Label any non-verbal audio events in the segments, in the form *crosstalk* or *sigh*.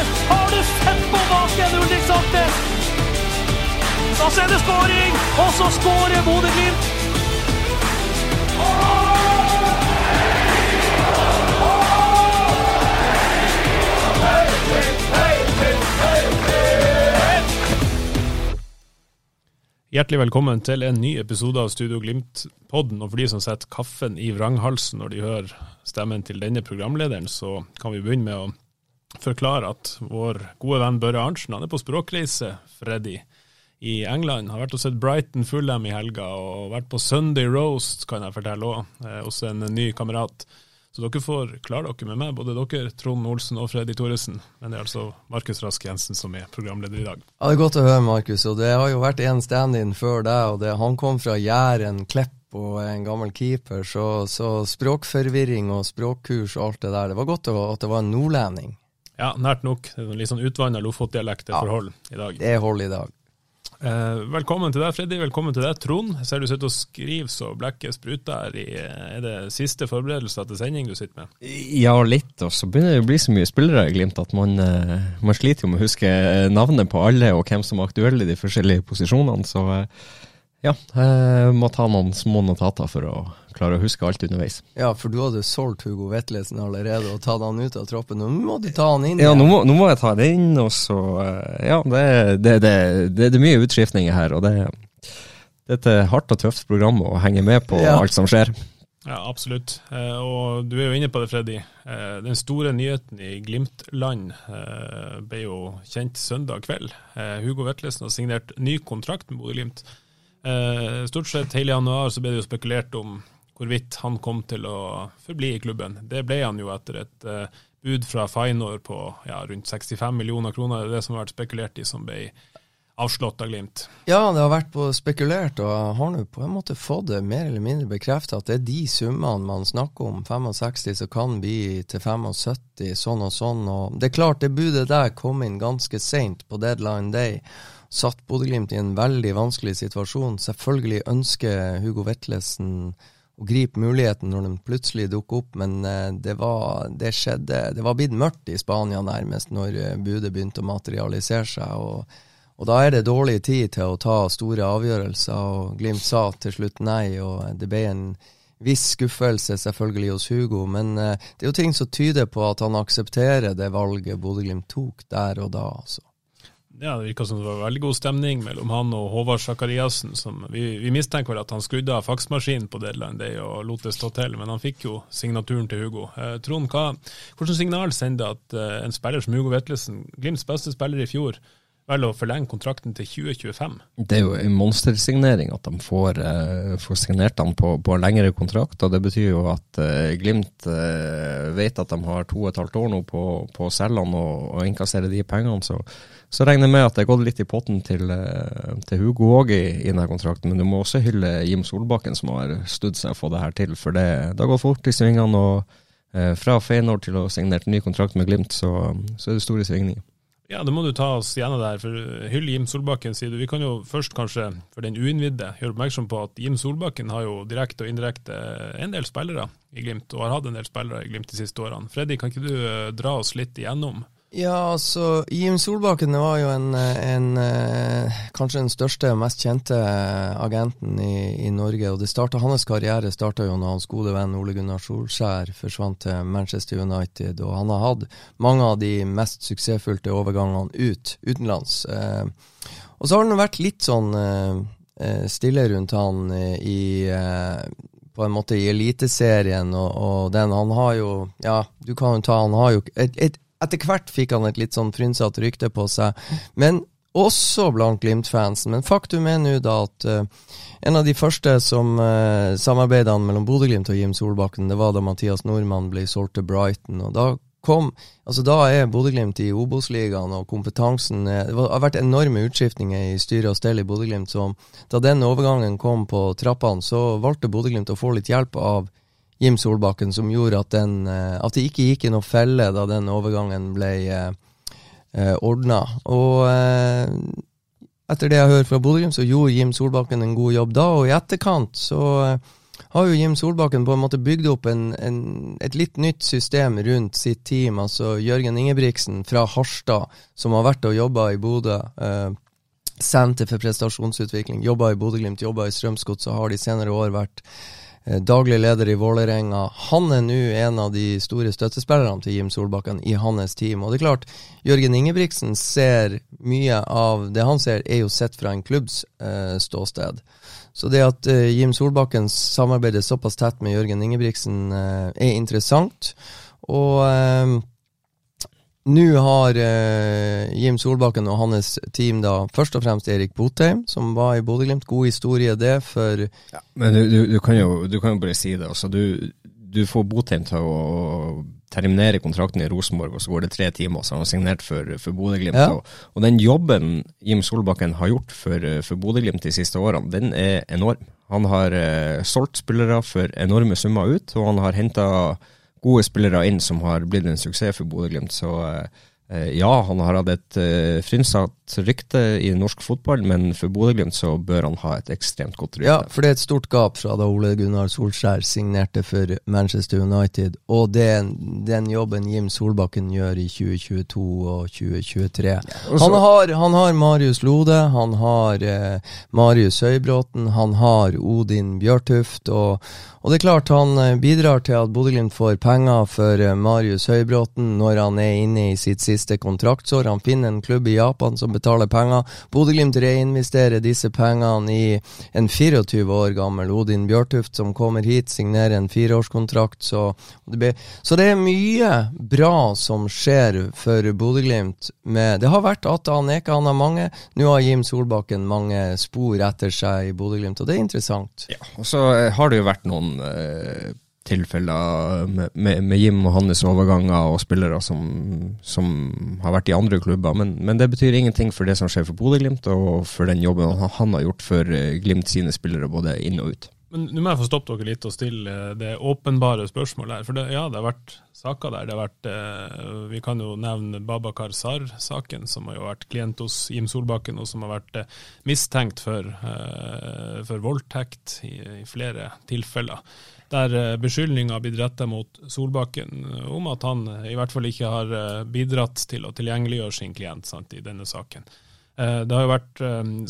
Har du sett på baken, Ulrik Saltnes? Da er det skåring! Og så skårer Bodø-Glimt! Hjertelig velkommen til en ny episode av Studio Glimt-podden. Og for de som setter kaffen i vranghalsen når de hører stemmen til denne programlederen, så kan vi begynne med å forklare at vår gode venn Børre Arntzen han er på språkreise, Freddy, i England. Har vært og sett Brighton Fulham i helga, og vært på Sunday Roast, kan jeg fortelle òg, hos en ny kamerat. Så dere får klare dere med meg, både dere, Trond Olsen og Freddy Thoresen. Men det er altså Markus Rask Jensen som er programleder i dag. Ja, Det er godt å høre, Markus. Og det har jo vært en stand-in før deg, og det, han kom fra Jæren, Klepp og en gammel keeper, så, så språkforvirring og språkkurs og alt det der, det var godt at det var en nordlending. Ja, nært nok. Det er Litt sånn utvanna Lofotdialekt det Ja. forhold i dag. Det er hold i dag. Eh, velkommen til deg, Freddy. Velkommen til deg, Trond. Jeg ser du sitter og skriver så blekket spruter. I, er det siste forberedelser til sending du sitter med? Ja, litt. Og så begynner det å bli så mye spillere i Glimt at man, eh, man sliter jo med å huske navnet på alle og hvem som er aktuelle i de forskjellige posisjonene. Så eh, ja, jeg må ta noen små notater for å klare å huske alt underveis. Ja, for du hadde solgt Hugo Vetlesen allerede og tatt han ut av troppen. Nå må du ta han inn Ja, nå må, nå må jeg ta det inn, og så eh, Ja, det, det, det, det, det er mye utskiftninger her, og det, det er et hardt og tøft program å henge med på Ja. alt som skjer. Ja, absolutt. Eh, og du er jo inne på det, Freddy. Eh, den store nyheten i Glimt-land eh, ble jo kjent søndag kveld. Eh, Hugo Vetlesen har signert ny kontrakt med Bodø-Glimt. Eh, stort sett hele januar så ble det jo spekulert om hvorvidt han kom til å forbli i klubben. Det ble han jo etter et eh, bud fra Feinor på ja, rundt 65 millioner kroner. Det er det som har vært spekulert i, som ble avslått av Glimt. Ja, det har vært spekulert, og har nå på en måte fått det mer eller mindre bekreftet at det er de summene man snakker om, 65 som kan bli til 75, sånn og sånn. Og det er klart, det budet der kom inn ganske seint på deadline day. Satt Bodø-Glimt i en veldig vanskelig situasjon. Selvfølgelig ønsker Hugo Vetlesen å gripe muligheten når den plutselig dukker opp, men eh, det var, det skjedde, det var blitt mørkt i Spania nærmest når eh, budet begynte å materialisere seg. og og da er det dårlig tid til å ta store avgjørelser, og Glimt sa til slutt nei, og det ble en viss skuffelse selvfølgelig hos Hugo, men eh, det er jo ting som tyder på at han aksepterer det valget Bodø-Glimt tok der og da, altså. Ja, Det virka som det var veldig god stemning mellom han og Håvard Sakariassen. Vi, vi mistenker vel at han skrudde av faksmaskinen på deadline day og lot det stå til, men han fikk jo signaturen til Hugo. Eh, Trond, hva, hvordan signal sender at eh, en spiller som Hugo Vetlesen, Glimts beste spiller i fjor, velger å forlenge kontrakten til 2025? Det er jo en monstersignering at de får, eh, får signert han på, på en lengre kontrakt. og Det betyr jo at eh, Glimt eh, vet at de har to og et halvt år nå på, på å selge han og, og innkassere de pengene. Så, så regner jeg med at det har gått litt i potten til, eh, til Hugo òg i, i denne kontrakten. Men du må også hylle Jim Solbakken som har studd seg å få det her til. For det, det har gått fort i svingene. og eh, Fra Feyenoord til å ha signert ny kontrakt med Glimt, så, så er det store svingninger. Ja, det må du ta oss gjennom der. for Hyll Jim Solbakken, sier du. Vi kan jo først kanskje, for den uinnvidde, gjøre oppmerksom på at Jim Solbakken har jo direkte og indirekte en del spillere i Glimt, og har hatt en del spillere i Glimt de siste årene. Freddy, kan ikke du eh, dra oss litt igjennom? Ja, altså, Jim Solbakken var jo en, en, eh, kanskje den største og mest kjente eh, agenten i, i Norge. og det startet, Hans karriere starta jo når hans gode venn Ole Gunnar Solskjær forsvant til Manchester United. og Han har hatt mange av de mest suksessfylte overgangene ut, utenlands. Eh, og så har han vært litt sånn stille rundt han i på en måte i Eliteserien, og, og den han har jo Ja, du kan jo ta Han har jo et, et etter hvert fikk han et litt sånn frynsete rykte på seg. Men også blant Glimt-fansen. Men faktum er nå da at uh, en av de første som uh, samarbeida mellom Bodø-Glimt og Jim Solbakken, det var da Mathias Nordmann ble solgt til Brighton. og da kom, altså Da er Bodø-Glimt i Obos-ligaen, og kompetansen Det har vært enorme utskiftninger i styre og stell i Bodø-Glimt. Så da den overgangen kom på trappene, så valgte Bodø-Glimt å få litt hjelp av Jim Solbakken, som gjorde at, den, at det ikke gikk i noe felle da den overgangen ble eh, eh, ordna. Og eh, etter det jeg hører fra Bodø-Glimt, så gjorde Jim Solbakken en god jobb da, og i etterkant så eh, har jo Jim Solbakken på en måte bygd opp en, en, et litt nytt system rundt sitt team. Altså Jørgen Ingebrigtsen fra Harstad, som har vært og jobba i Bodø. Eh, Senter for prestasjonsutvikling, jobba i Bodø-Glimt, jobba i Strømsgodset, har de senere år vært Eh, daglig leder i Vålerenga. Han er nå en av de store støttespillerne til Jim Solbakken i hans team. Og det er klart, Jørgen Ingebrigtsen ser mye av det han ser, er jo sett fra en klubbs eh, ståsted. Så det at eh, Jim Solbakken samarbeider såpass tett med Jørgen Ingebrigtsen, eh, er interessant. Og eh, nå har eh, Jim Solbakken og hans team da først og fremst Erik Botheim, som var i Bodø-Glimt. God historie, det, for ja, Men du, du, du, kan jo, du, kan jo, bare si det. Altså, du, får Botheim til å terminere kontrakten i Rosenborg, og så går det tre timer, så han har signert for, for Bodø-Glimt. Ja. Og, og, den jobben Jim Solbakken har gjort for, for Bodø-Glimt de siste årene, den er enorm. Han har eh, solgt spillere for enorme summer ut, og han har henta gode spillere inn som har blitt en suksess for Bodø-Glimt. Så eh, Eh, ja, han har hatt et uh, frynsatt rykte i norsk fotball, men for Bodø-Glimt så bør han ha et ekstremt godt rykte. Ja, for det er et stort gap fra da Ole Gunnar Solskjær signerte for Manchester United, og den, den jobben Jim Solbakken gjør i 2022 og 2023. Han, har, han, har, Marius Lode, han har eh, Marius Høybråten, han har Odin Bjørtuft, og, og det er klart han eh, bidrar til at Bodø-Glimt får penger for eh, Marius Høybråten når han er inne i sitt siste siste kontraktsår. Han finner en klubb i Japan som betaler penger. Bodø-Glimt reinvesterer disse pengene i en 24 år gammel Odin Bjørtuft som kommer hit, signerer en fireårskontrakt. Så, så det er mye bra som skjer for Bodø-Glimt. Det har vært at han han har mange. Nå har Jim Solbakken mange spor etter seg i Bodø-Glimt, og det er interessant. Ja, og så har det jo vært noen eh tilfeller med, med, med, Jim og hans overganger og spillere som, som har vært i andre klubber. Men, men, det betyr ingenting for det som skjer for Bodø-Glimt, og for den jobben han, har gjort for eh, Glimt sine spillere, både inn og ut. Men Nå må jeg få stoppe dere litt og stille det åpenbare spørsmålet her. For det, ja, det har vært saker der. Det har vært, eh, Vi kan jo nevne Babakar Sar-saken, som har jo vært klient hos Jim Solbakken, og som har vært eh, mistenkt for, eh, for voldtekt i, i, flere tilfeller der beskyldninga beskyldninger har blitt retta mot Solbakken om at han i hvert fall ikke har eh, bidratt til å tilgjengeliggjøre sin klient sant, i denne saken. Eh, det har jo vært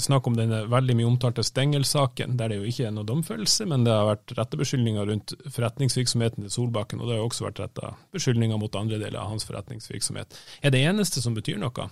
snakk om denne veldig mye omtalte Stengel-saken, der det jo ikke er noe domfellelse, men det har vært rette beskyldninger rundt forretningsvirksomheten til Solbakken, og det har jo også vært retta beskyldninger mot andre deler av hans forretningsvirksomhet. Er det eneste som betyr noe,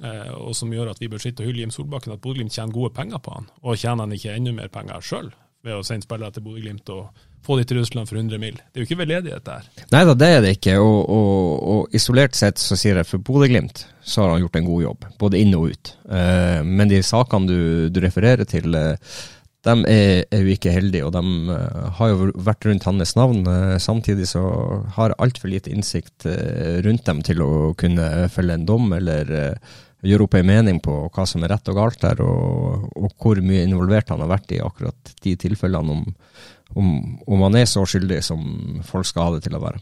og som gjør at vi bør sitte og hylle Jim Solbakken, at Bodø-Glimt tjener gode penger på han, og tjener han ikke enda mer penger sjøl ved å sende spillere til Bodø-Glimt og få de til Russland for 100 mil. Det er jo ikke veldedighet der. Nei da, det er det ikke. Og, og, og isolert sett så sier jeg for Bodø-Glimt så har han gjort en god jobb, både inn og ut. Uh, men de sakene du, du refererer til, uh, de er, er, jo ikke heldige, og de uh, har jo vært rundt hans navn. samtidig så har altfor lite innsikt rundt dem til å kunne følge en dom eller gjøre opp en mening på hva som er rett og galt her, og, og hvor mye involvert han har vært i akkurat de tilfellene om om, om han er så skyldig som folk skal ha det til å være.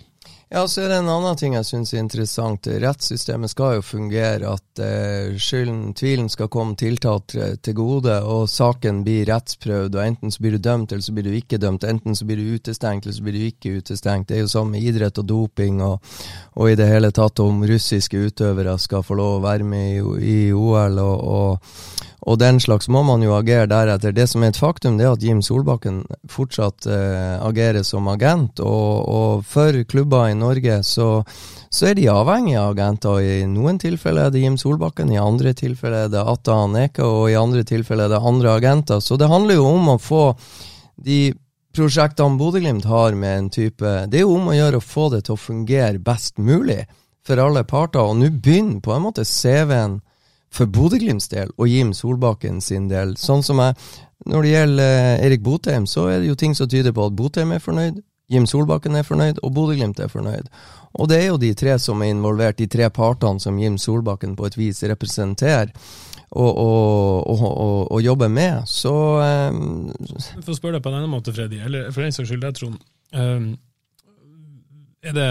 Ja, så er det en annen ting jeg syns er interessant. Rettssystemet skal jo fungere. At eh, skylden, tvilen skal komme tiltalt til gode, og saken blir rettsprøvd. og Enten så blir du dømt, eller så blir du ikke dømt. Enten så blir du utestengt, eller så blir du ikke utestengt. Det er jo sånn med idrett og doping, og, og i det hele tatt om russiske utøvere skal få lov å være med i, i OL. og, og og den slags må man jo agere deretter. Det som er et faktum, det er at Jim Solbakken fortsatt eh, agerer som agent. Og, og for klubber i Norge så, så, er de avhengige av agenter. I noen tilfeller er det Jim Solbakken, i andre tilfeller er det Atta Aneka, og i andre tilfeller er det andre agenter. Så det handler jo om å få de prosjektene Bodø-Glimt har med en type Det er jo om å gjøre å få det til å fungere best mulig for alle parter. Og nå begynner på en måte CV-en for Bodø-Glimts del og Jim Solbakken sin del. Sånn som jeg Når det gjelder eh, Erik Botheim, så er det jo ting som tyder på at Botheim er fornøyd, Jim Solbakken er fornøyd, og Bodø-Glimt er fornøyd. Og det er jo de tre som er involvert, de tre partene som Jim Solbakken på et vis representerer. Og, og, og, og jobber med, så um, For å spørre deg på en annen måte, Freddy, eller for den saks skyld deg, Trond. Um, er det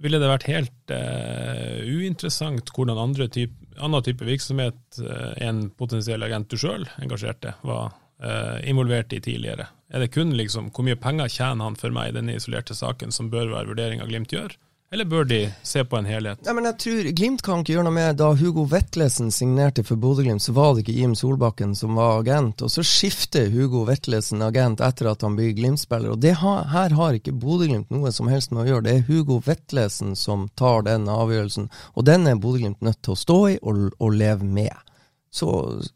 ville det vært helt uh, uinteressant hvordan andre type, annen type virksomhet en potensiell agent du sjøl engasjerte, var uh, involvert i tidligere? Er det kun liksom hvor mye penger tjener han for meg i denne isolerte saken som bør være vurderinga Glimt gjør? Eller bør de se på en helhet? Nei, men jeg tror Glimt kan ikke gjøre noe med Da Hugo Vetlesen signerte for Bodø-Glimt, så var det ikke Jim Solbakken som var agent. Og så skifter Hugo Vetlesen agent etter at han blir Glimt-spiller. Og ha, her har ikke Bodø-Glimt noe som helst med å gjøre. Det er Hugo Vetlesen som tar den avgjørelsen. Og den er Bodø-Glimt nødt til å stå i og, og leve med. Så,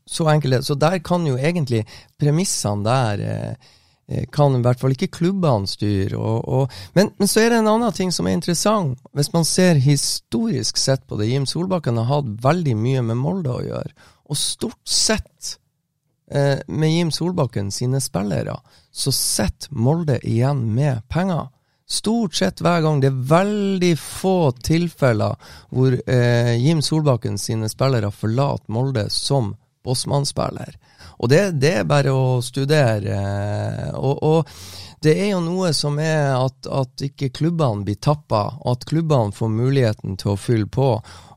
så enkelt Så der kan jo egentlig premissene der Eh, kan i hvert fall ikke klubbene styre. Og, og, men, men, så er det en annen ting som er interessant. Hvis man ser historisk sett på det, Jim Solbakken har hatt veldig mye med Molde å gjøre. Og stort sett eh, med Jim Solbakken sine spillere, så sitter Molde igjen med penger. Stort sett hver gang. Det er veldig få tilfeller hvor eh, Jim Solbakken sine spillere forlater Molde som Bossmann-spiller. Og det, det, er bare å studere. Og, og, det er jo noe som er at, at ikke klubbene blir tappa, og at klubbene får muligheten til å fylle på.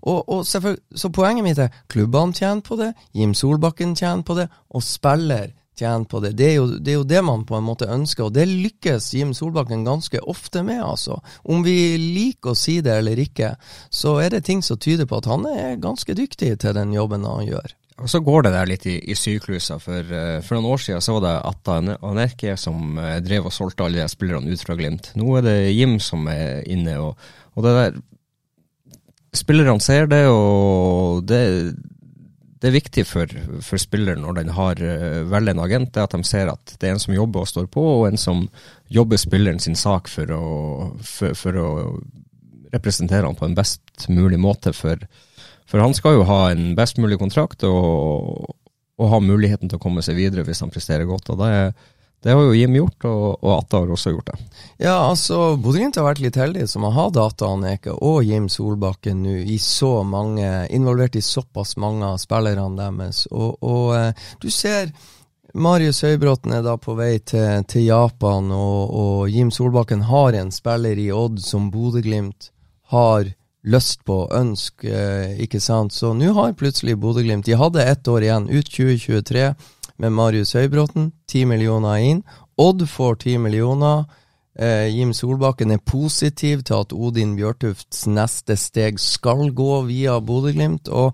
Og, og så poenget mitt er klubbene tjener på det, Jim Solbakken tjener på det, og spiller tjener på det. Det er, jo, det er, jo, det man på en måte ønsker, og det lykkes Jim Solbakken ganske ofte med, altså. Om vi liker å si det eller ikke, så er det ting som tyder på at han er ganske dyktig til den jobben han gjør. Og så går det der litt i, i sykluser. For, uh, for noen år siden så var det Atta Anerke som uh, drev og solgte alle de spillerne ut fra Glimt. Nå er det Jim som er inne. Og, og det der Spillerne ser det, og det, det er viktig for, for spilleren når den har uh, vel en agent, det at de ser at det er en som jobber og står på, og en som jobber spilleren sin sak for å, for, for å representere han på en best mulig måte for, for han skal jo ha en best mulig kontrakt og, og ha muligheten til å komme seg videre hvis han presterer godt. og det, det har jo Jim gjort, og, og Atta har også gjort det. Ja, altså, Bodø-Glimt har vært litt heldig som har hatt Atta Aneke og Jim Solbakken nå i så mange, involvert i såpass mange av spillerne deres. Og, og eh, du ser Marius Høybråten er da på vei til, til Japan, og, og, Jim Solbakken har en spiller i Odd som Bodø-Glimt har lyst på, ønske, eh, ikke sant. Så nå har plutselig Bodø-Glimt De hadde ett år igjen, ut 2023, med Marius Høybråten. Ti millioner inn. Odd får ti millioner. Eh, Jim Solbakken er positiv til at Odin Bjørtufts neste steg skal gå via Bodø-Glimt. Og,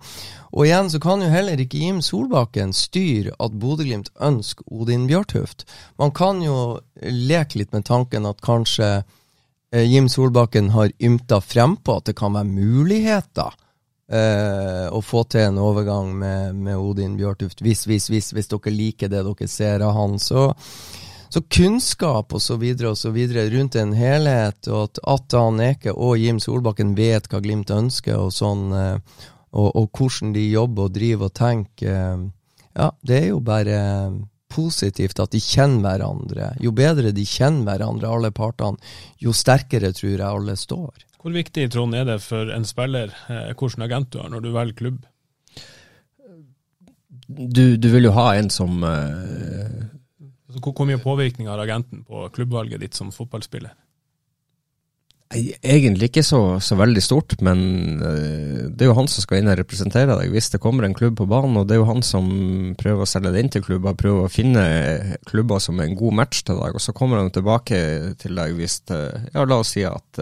og, igjen så kan jo heller ikke Jim Solbakken styre at Bodø-Glimt ønsker Odin Bjørtuft. Man kan jo leke litt med tanken at kanskje Jim Solbakken har ymta frempå at det kan være muligheter eh, å få til en overgang med, med Odin Bjørtuft. Hvis, hvis, hvis, hvis dere liker det dere ser av han. Så, så kunnskap og så videre og så videre rundt en helhet, og at Atan Eke og Jim Solbakken vet hva Glimt ønsker, og sånn, eh, og, og hvordan de jobber og driver og tenker, eh, ja, det er jo bare positivt at de kjenner hverandre. Jo bedre de kjenner hverandre, alle partene, jo sterkere tror jeg alle står. Hvor viktig Trond, er det for en spiller eh, hvilken agent du har når du velger klubb? Du, du vil jo ha en som eh... Hvor mye påvirkning har agenten på klubbvalget ditt som fotballspiller? Egentlig ikke så, så, veldig stort, men uh, det er jo han som skal inn og representere deg hvis det kommer en klubb på banen. Og det er jo han som prøver å selge det inn til klubber, prøver å finne klubber som er en god match til deg. Og så kommer han tilbake til deg hvis Ja, la oss si at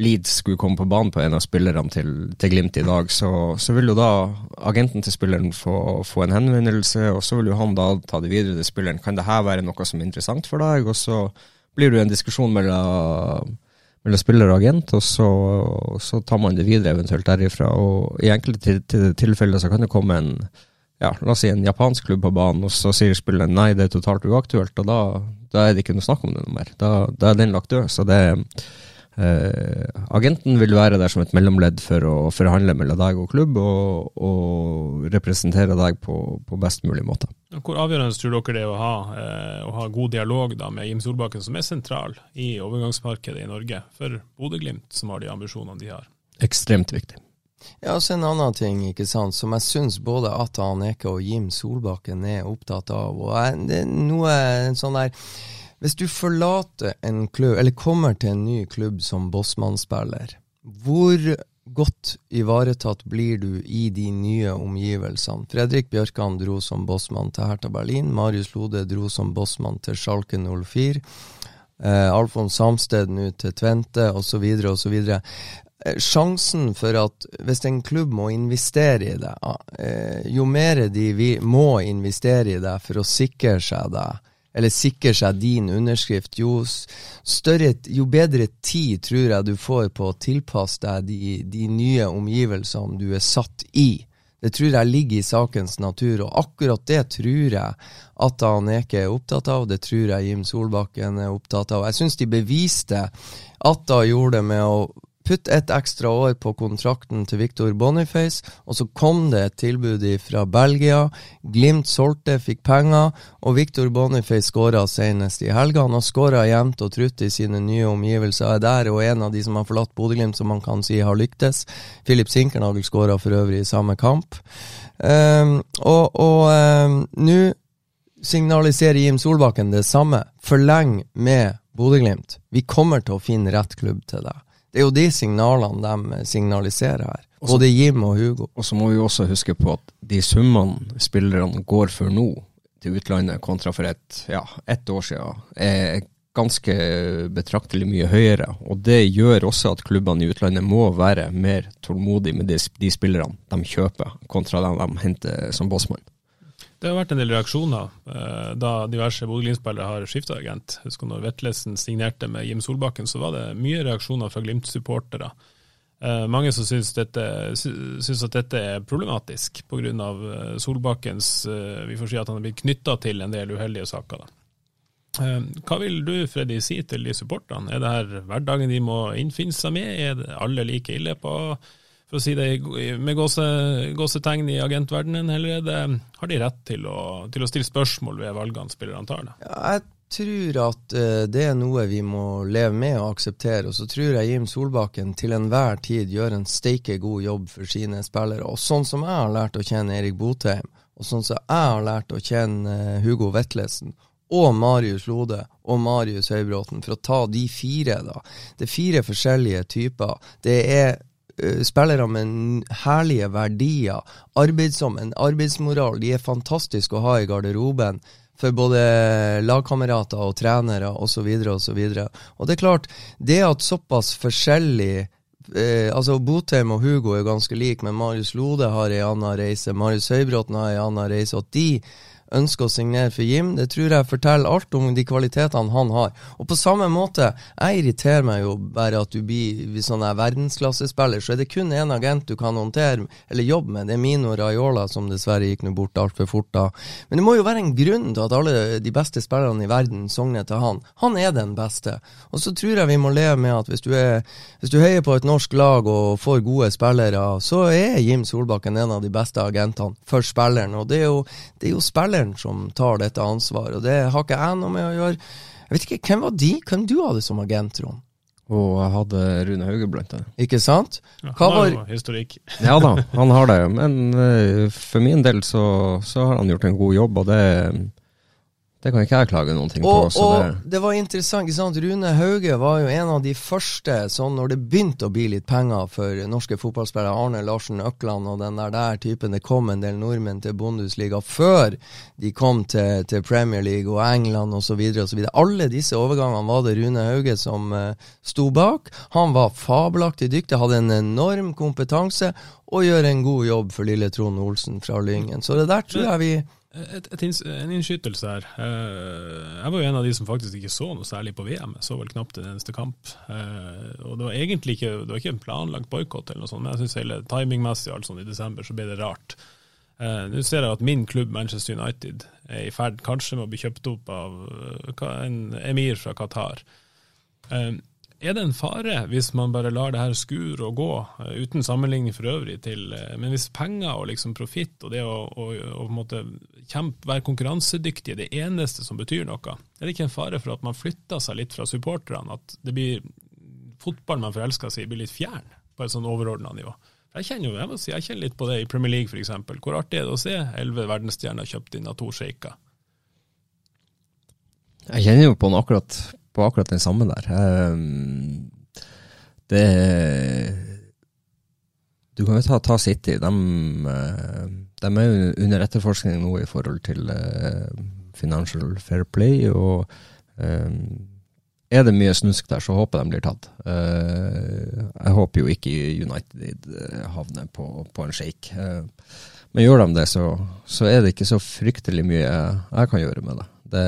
Leeds skulle komme på banen på en av spillerne til, til Glimt i dag, så, så, vil jo da agenten til spilleren få, få, en henvendelse, og så vil jo han da ta det videre til spilleren. Kan det her være noe som er interessant for deg? Og så blir det en diskusjon mellom, mellom spiller og agent, og så, så, tar man det videre eventuelt derifra. Og I enkelte tilfeller så kan det komme en ja, la oss si en japansk klubb på banen, og så sier spilleren nei, det er totalt uaktuelt, og da, da er det ikke noe snakk om det noe mer. Da, da er den lagt død. Så det, Eh, agenten vil være der som et mellomledd for å forhandle mellom deg og klubb, og, og representere deg på, på, best mulig måte. Hvor avgjørende tror dere det er å ha, eh, å ha god dialog da, med Jim Solbakken, som er sentral i overgangsmarkedet i Norge, for Bodø-Glimt, som har de ambisjonene de har? Ekstremt viktig. Ja, så En annen ting ikke sant, som jeg syns både Atta Aneke og Jim Solbakken er opptatt av. og jeg, det er noe en sånn der hvis du forlater en klubb, eller kommer til en ny klubb som Bossmann-spiller, hvor godt ivaretatt blir du i de nye omgivelsene? Fredrik Bjørkan dro som bossmann til Hertha Berlin. Marius Lode dro som bossmann til Schalke 04. Eh, Alfons Samsted nå til Tvente, osv., osv. Eh, sjansen for at hvis en klubb må investere i det, eh, jo mer de må investere i det for å sikre seg det, eller sikre seg din underskrift, jo, større, jo bedre tid tror jeg du får på å tilpasse deg de, de nye omgivelsene du er satt i. Det tror jeg ligger i sakens natur, og akkurat det tror jeg at Aneke er opptatt av. Det tror jeg Jim Solbakken er opptatt av. Jeg syns de beviste at da gjorde det med å Putt et ekstra år på kontrakten til Victor Boniface, og så kom det et tilbud fra Belgia. Glimt solgte, fikk penger, og Victor Boniface skåra senest i helga. Han har skåra jevnt og trutt i sine nye omgivelser. Er der og en av de som har forlatt Bodø-Glimt, som man kan si har lyktes. Filip Sinkernagel skåra for øvrig i samme kamp. Um, og, um, nå signaliserer Jim Solbakken det samme. Forleng med Bodø-Glimt. Vi kommer til å finne rett klubb til deg. Det er jo de signalene de signaliserer her. Også, både Jim og Hugo. Og så må vi også huske på at de summene spillerne går for nå til utlandet kontra for et, ja, ett år siden, er ganske betraktelig mye høyere. Og det gjør også at klubbene i utlandet må være mer tålmodige med de, de spillerne de kjøper, kontra dem de henter som bossmann. Det har vært en del reaksjoner eh, da diverse Bodø-Glimt-spillere har skifta agent. Husker når Vetlesen signerte med Jim Solbakken, så var det mye reaksjoner fra Glimt-supportere. Eh, mange som syns, dette, syns at dette er problematisk pga. Eh, Solbakkens eh, Vi får si at han har blitt knytta til en del uheldige saker. hva vil du Freddy, si til de supporterne? Er det her hverdagen de må innfinne seg med? Er alle like ille på for å si det med gåse, gåsetegn i agentverdenen, eller det, har de rett til å, til å, stille spørsmål ved valgene spillerne tar? Ja, jeg tror at uh, det er noe vi må leve med og akseptere. Og så tror jeg Jim Solbakken til enhver tid gjør en steike god jobb for sine spillere. Og sånn som jeg har lært å kjenne Erik Botheim, og sånn som jeg har lært å kjenne uh, Hugo Vetlesen, og Marius Lode og Marius Høybråten, for å ta de fire, da. Det er fire forskjellige typer. Det er Eh, spillere med herlige verdier, arbeidsom, en arbeidsmoral. De er fantastiske å ha i garderoben for både lagkamerater og trenere osv. osv. Og det er klart, det at såpass forskjellig eh, altså Botheim og Hugo er ganske like, men Marius Lode har ei anna reise, Marius Høybråten har ei anna reise. og de ønsker å signere for Jim. Det tror jeg forteller alt om de kvalitetene han har. Og på samme måte, jeg irriterer meg jo bare at du blir sånn verdensklassespiller, så er det kun én agent du kan håndtere eller jobbe med. Det er Mino Raiola, som dessverre gikk nå bort altfor fort da. Men det må jo være en grunn til at alle de beste spillerne i verden sogner til han. Han er den beste. Og så tror jeg vi må leve med at hvis du, er, hvis du heier på et norsk lag og får gode spillere, så er Jim Solbakken en av de beste agentene for spilleren. Og det er jo, det er jo spilleren spilleren som tar dette ansvaret, og det har ikke jeg noe med å gjøre. Jeg vet ikke, Hvem var de? Hvem du hadde som agent, Trond? Og jeg hadde Rune Hauge blant annet. Ikke sant? Ja, han har jo historikk. *laughs* ja da, han har det. Men uh, for min del så, så, har han gjort en god jobb, og det, det kan ikke jeg klage noen ting og, på. og det... det... var interessant. ikke sant? Rune Hauge var jo en av de første, sånn når det begynte å bli litt penger for norske fotballspillere, Arne Larsen Økland og den der, der typen, det kom en del nordmenn til Bundesliga før de kom til, til Premier League og England osv. Alle disse overgangene var det Rune Hauge som uh, sto bak. Han var fabelaktig dyktig, hadde en enorm kompetanse og gjør en god jobb for lille Trond Olsen fra Lyngen. Så det der tror jeg vi et, et, en innskytelse her. Eh, jeg var jo en av de som faktisk ikke så noe særlig på VM. Jeg så vel knapt en eneste kamp. Eh, og det var egentlig ikke, det var ikke en planlagt boikott, eller noe sånt, men jeg syns hele timingmessig alt sånn i desember så ble det rart. Eh, nå ser jeg at min klubb, Manchester United, er i ferd kanskje med å bli kjøpt opp av en emir fra Qatar. Er det en fare hvis man bare lar det her skure og gå, uh, uten sammenligning for øvrig til uh, Men hvis penger og liksom profitt og det å, å, å kjempe, være konkurransedyktig er det eneste som betyr noe, er det ikke en fare for at man flytter seg litt fra supporterne? At det blir fotballen man forelsker seg i, blir litt fjern på et sånn overordna nivå? Jeg kjenner jo, jeg må si, jeg kjenner litt på det i Premier League f.eks. Hvor artig er det å se elleve verdensstjerner kjøpt inn av to sjeiker? Jeg kjenner jo på, akkurat, på akkurat den samme der. Um, det Du kan jo ta, ta City. De, eh, de, er jo under etterforskning nå i forhold til uh, Financial Fair Play. og um, er det mye snusk der, så håper jeg de blir tatt. Uh, jeg håper jo ikke United havner på, på en shake. Men gjør de det, så, så, er det ikke så fryktelig mye jeg kan gjøre med det. Det,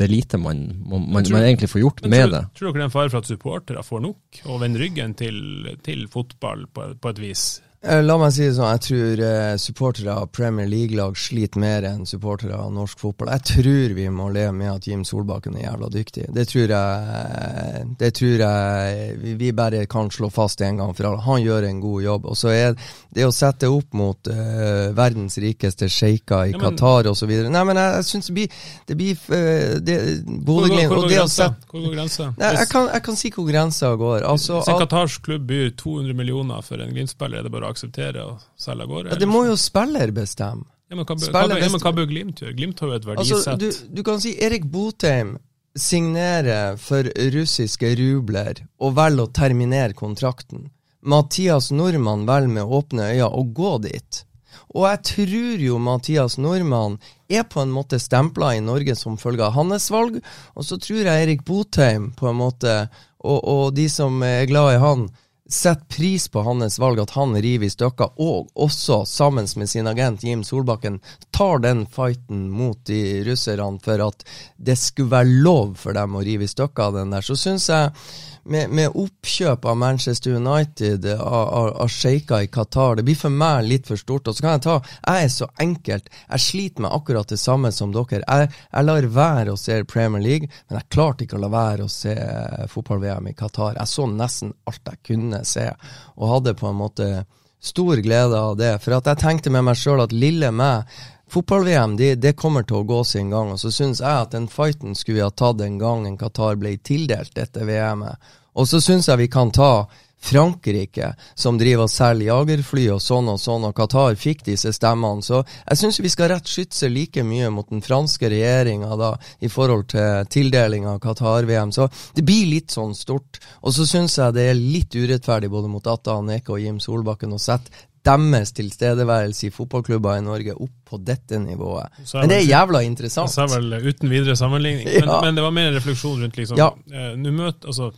det er lite man, man, man, man egentlig får gjort med tror, det. Tror dere det er en fare for at supportere får nok, og vender ryggen til, til fotball på, på et vis? Eh, la meg si det sånn, jeg tror eh, supportere av Premier League-lag sliter mer enn supportere av norsk fotball. Jeg tror vi må leve med at Jim Solbakken er jævla dyktig. Det tror jeg Det tror jeg vi bare kan slå fast en gang for alle. Han gjør en god jobb. Og så er det å sette opp mot uh, verdens rikeste sjeiker i ja, Qatar osv. Nei, men jeg, jeg syns det blir, det blir uh, Bodø-Glimt Hvor går grensa? Jeg, kan, jeg kan si hvor grensa går. Altså, Hvis en qatarsk klubb byr 200 millioner for en Glimt-spiller, er det bare akseptere og selge av gårde? Ja, det må jo spiller bestemme. Ja, men hva, hva, ja, men hva bør Glimt gjøre? Glimt har jo et altså, verdisett. Altså, du, du, kan si Erik Botheim signerer for russiske rubler og velger å terminere kontrakten. Mathias Nordmann velger med åpne øyne å gå dit. Og jeg tror jo Mathias Nordmann er på en måte stempla i Norge som følge av hans valg, og så tror jeg Erik Botheim på en måte, og, og de som er glad i han, setter pris på hans valg, at han river i stykker, og også sammen med sin agent Jim Solbakken tar den fighten mot de russerne for at det skulle være lov for dem å rive i stykker den der. Så syns jeg med, med, oppkjøp av Manchester United, av, av, av sjeiker i Qatar. Det blir for meg litt for stort. Og så kan jeg ta Jeg er så enkelt. Jeg sliter med akkurat det samme som dere. Jeg, jeg lar være å se Premier League, men jeg klarte ikke å la være å se fotball-VM i Qatar. Jeg så nesten alt jeg kunne se, og hadde på en måte stor glede av det. For at jeg tenkte med meg sjøl at lille meg Fotball-VM det, de kommer til å gå sin gang, og så syns jeg at den fighten skulle vi ha tatt den gangen Qatar ble tildelt dette VM-et. Og så syns jeg vi kan ta Frankrike, som driver og selger jagerfly og sånn og sånn, og Qatar fikk disse stemmene. Så jeg syns vi skal rett skytse like mye mot den franske regjeringa da, i forhold til tildeling av Qatar-VM. Så det blir litt sånn stort. Og så syns jeg det er litt urettferdig både mot Atta Aneke og Jim Solbakken å sette deres tilstedeværelse i fotballklubber i Norge opp på dette nivået. Men det er jævla interessant. Jeg sa vel uten videre sammenligning, men, ja. men det var mer en refleksjon rundt liksom ja. eh, møter, altså,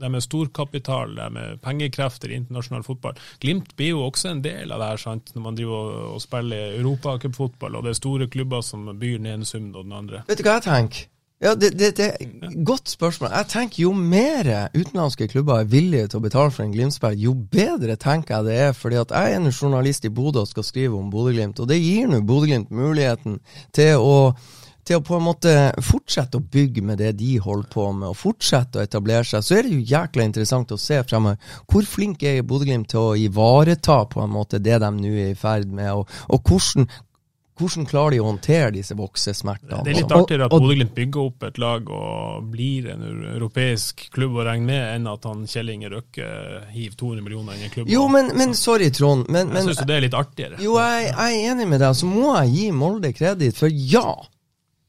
det med storkapital, det med pengekrefter i internasjonal fotball. Glimt blir jo også en del av det her, sant? når man driver og, og spiller europacupfotball, og det er store klubber som byr den ene summen og den andre. Vet du hva jeg tenker? Ja, det, det, det er Godt spørsmål. Jeg tenker Jo mer utenlandske klubber er villige til å betale for en Glimt-spiller, jo bedre tenker jeg det er. fordi at jeg er en journalist i Bodø og skal skrive om Bodø-Glimt, og det gir nå Bodø-Glimt muligheten til å til å på en måte fortsette å bygge med det de holder på med, og fortsette å etablere seg, så er det jo jækla interessant å se fremover. Hvor flink er Bodø-Glimt til å ivareta på en måte det de nå er i ferd med, og, og hvordan, hvordan klarer de å håndtere disse voksesmertene? Det er litt artigere at Bodø-Glimt bygger opp et lag og blir en europeisk klubb å regne med, enn at han Kjell Inge Røkke hiver 200 millioner inn i klubben. Jo, men, men sorry, Trond. Men, men, jeg syns det er litt artigere. Jo, jeg, jeg, er enig med deg. Så må jeg gi Molde kreditt, for ja.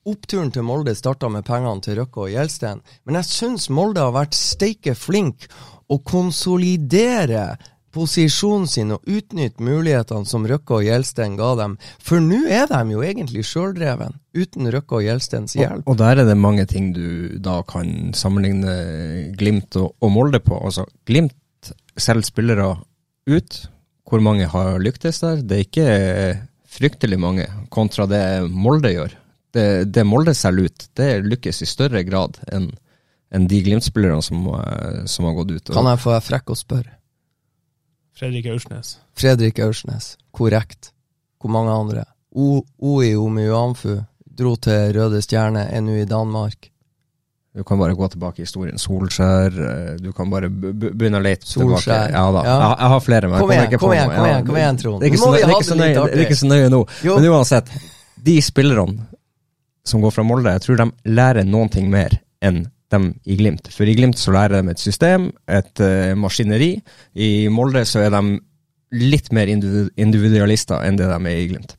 Oppturen til Molde starta med pengene til Røkke og Gjelsten, men jeg syns Molde har vært steike flink å konsolidere posisjonen sin og utnytte mulighetene som Røkke og Gjelsten ga dem. For nå er de jo egentlig sjøldreven, uten Røkke og Gjelstens hjelp. Og, og, der er det mange ting du da kan sammenligne Glimt og, og Molde på. Altså, Glimt selger spillere ut. Hvor mange har lyktes der? Det er ikke fryktelig mange, kontra det Molde gjør. Det, det Molde selger ut, det lykkes i større grad enn enn de Glimt-spillerne som, som, har gått ut. Kan jeg få være frekk og spørre? Fredrik Aursnes. Fredrik Aursnes, korrekt. Hvor mange andre? O, Oi Omiuamfu dro til Røde Stjerne, er nå i Danmark. Du kan bare gå tilbake i historien. Solskjær. eh, Du kan bare begynne å lete tilbake. Solskjær. Ja da. Ja. Jeg, jeg har flere, men jeg Kom kommer igjen, ikke kom på igjen, noe. kom igjen, kom igjen, Trond. Det er ikke så, nøye- det ha ikke så nøye, det er ikke så nøye nå. Jo. Men uansett, de spillerne som går fra Molde, jeg tror de lærer noen ting mer enn dem i Glimt. For i Glimt så lærer de et system, et uh, maskineri. I Molde så er de litt mer individualister enn det de er i Glimt.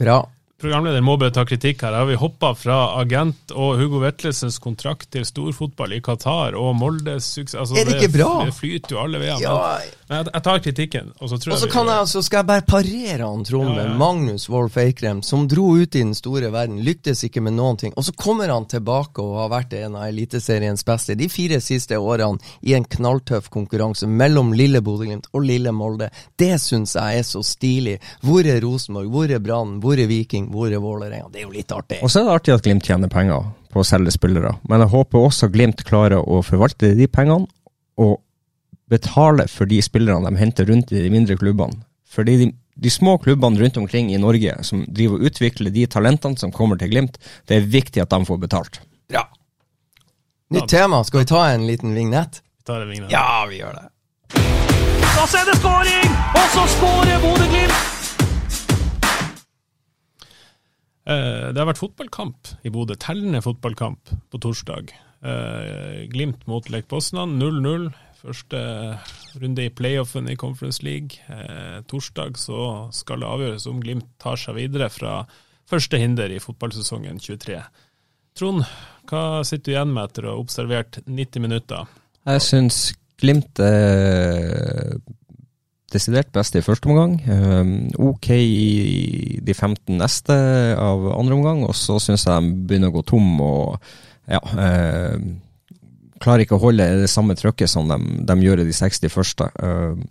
Bra. Programleder må bare ta kritikk her. Har vi hoppa fra agent og Hugo Vetlesens kontrakt til storfotball i Qatar og Moldes suksess altså, Er det ikke bra? Det flyter jo alle veier. Ja, Men jeg, jeg tar kritikken, og så tror Og så kan jeg, så skal jeg bare parere han Trond Ja, ja. Magnus Wolff Eikrem, som dro ut i den store verden, lyktes ikke med noen ting. Og så kommer han tilbake og har vært en av Eliteseriens beste de fire siste årene i en knalltøff konkurranse mellom lille Bodø-Glimt og lille Molde. Det syns jeg er så stilig. Hvor er Rosenborg? Hvor er Brann? Hvor er Viking? Hvor er Vålerenga? Det er jo litt artig. Og så er det artig at Glimt tjener penger på å selge spillere, men jeg håper også Glimt klarer å forvalte de pengene og betale for de spillerne de henter rundt i de mindre klubbene. Fordi de, de små klubbene rundt omkring i Norge som driver og utvikler de talentene som kommer til Glimt, det er viktig at de får betalt. Bra. Nytt tema. Skal vi ta en liten vignett? Vi tar en vignett. Ja, vi gjør det. Da så er det skåring! Og så skårer Bodø-Glimt! Det har vært fotballkamp i Bodø. Tellende fotballkamp på torsdag. Eh, Glimt mot Lech Poznan 0-0. Første runde i playoffen i Conference League. Eh, Torsdag så skal det avgjøres om Glimt tar seg videre fra første hinder i fotballsesongen 23. Trond, hva sitter du igjen med etter å ha observert 90 minutter? Jeg syns Glimt er desidert best i første omgang. Um, ok i de 15 neste av andre omgang, og så syns jeg de begynner å gå tom og ja, eh, klarer ikke å holde det samme trøkket som de, de gjør i de 60 første. Um,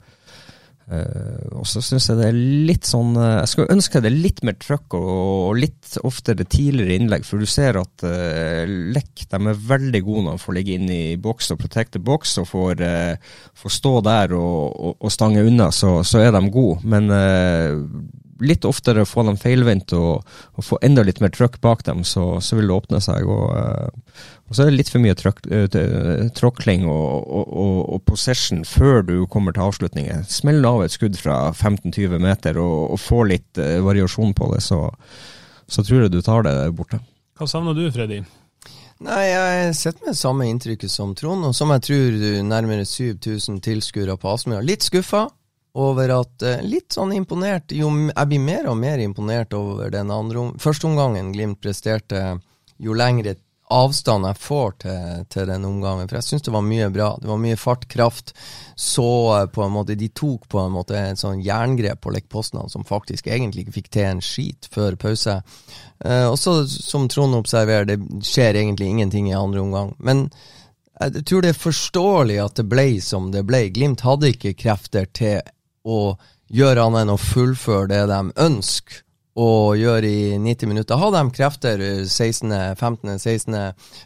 eh, og så syns jeg det er litt sånn uh, Jeg skulle ønske det er litt mer trøkk og, og litt oftere tidligere innlegg, for du ser at uh, Lech de er veldig gode når de får ligge inn i boks og protecte boks og får, uh, får stå der og, og, og stange unna, så, så er de gode. Men litt oftere få dem feilvendt og, og få enda litt mer trøkk bak dem, så, så vil det åpne seg. Og, eh, og så er det litt for mye trøkk, eh, tråkling og, og, og, og possession før du kommer til avslutninger. Smell av et skudd fra 15-20 meter og, og få litt eh, variasjon på det, så, så tror jeg du tar det borte. Hva savner du, Freddy? Nei, jeg sitter med samme inntrykket som Trond, og som jeg tror nærmere 7000 tilskuere på Aspmyra. Litt skuffa over at eh, Litt sånn imponert. Jo, jeg blir mer og mer imponert over den andre førsteomgangen første omgangen Glimt presterte, jo lengre avstand jeg får til, til den omgangen. For jeg syns det var mye bra. Det var mye fart, kraft. Så eh, på en måte De tok på en måte et sånn jerngrep på Lech som faktisk egentlig ikke fikk til en skit før pause. Eh, og så, som Trond observerer, det skjer egentlig ingenting i andre omgang. Men jeg tror det er forståelig at det ble som det ble. Glimt hadde ikke krefter til å gjøre annet enn å fullføre det de ønsker å gjøre i 90 minutter. Hadde de krefter 16., 15., 16.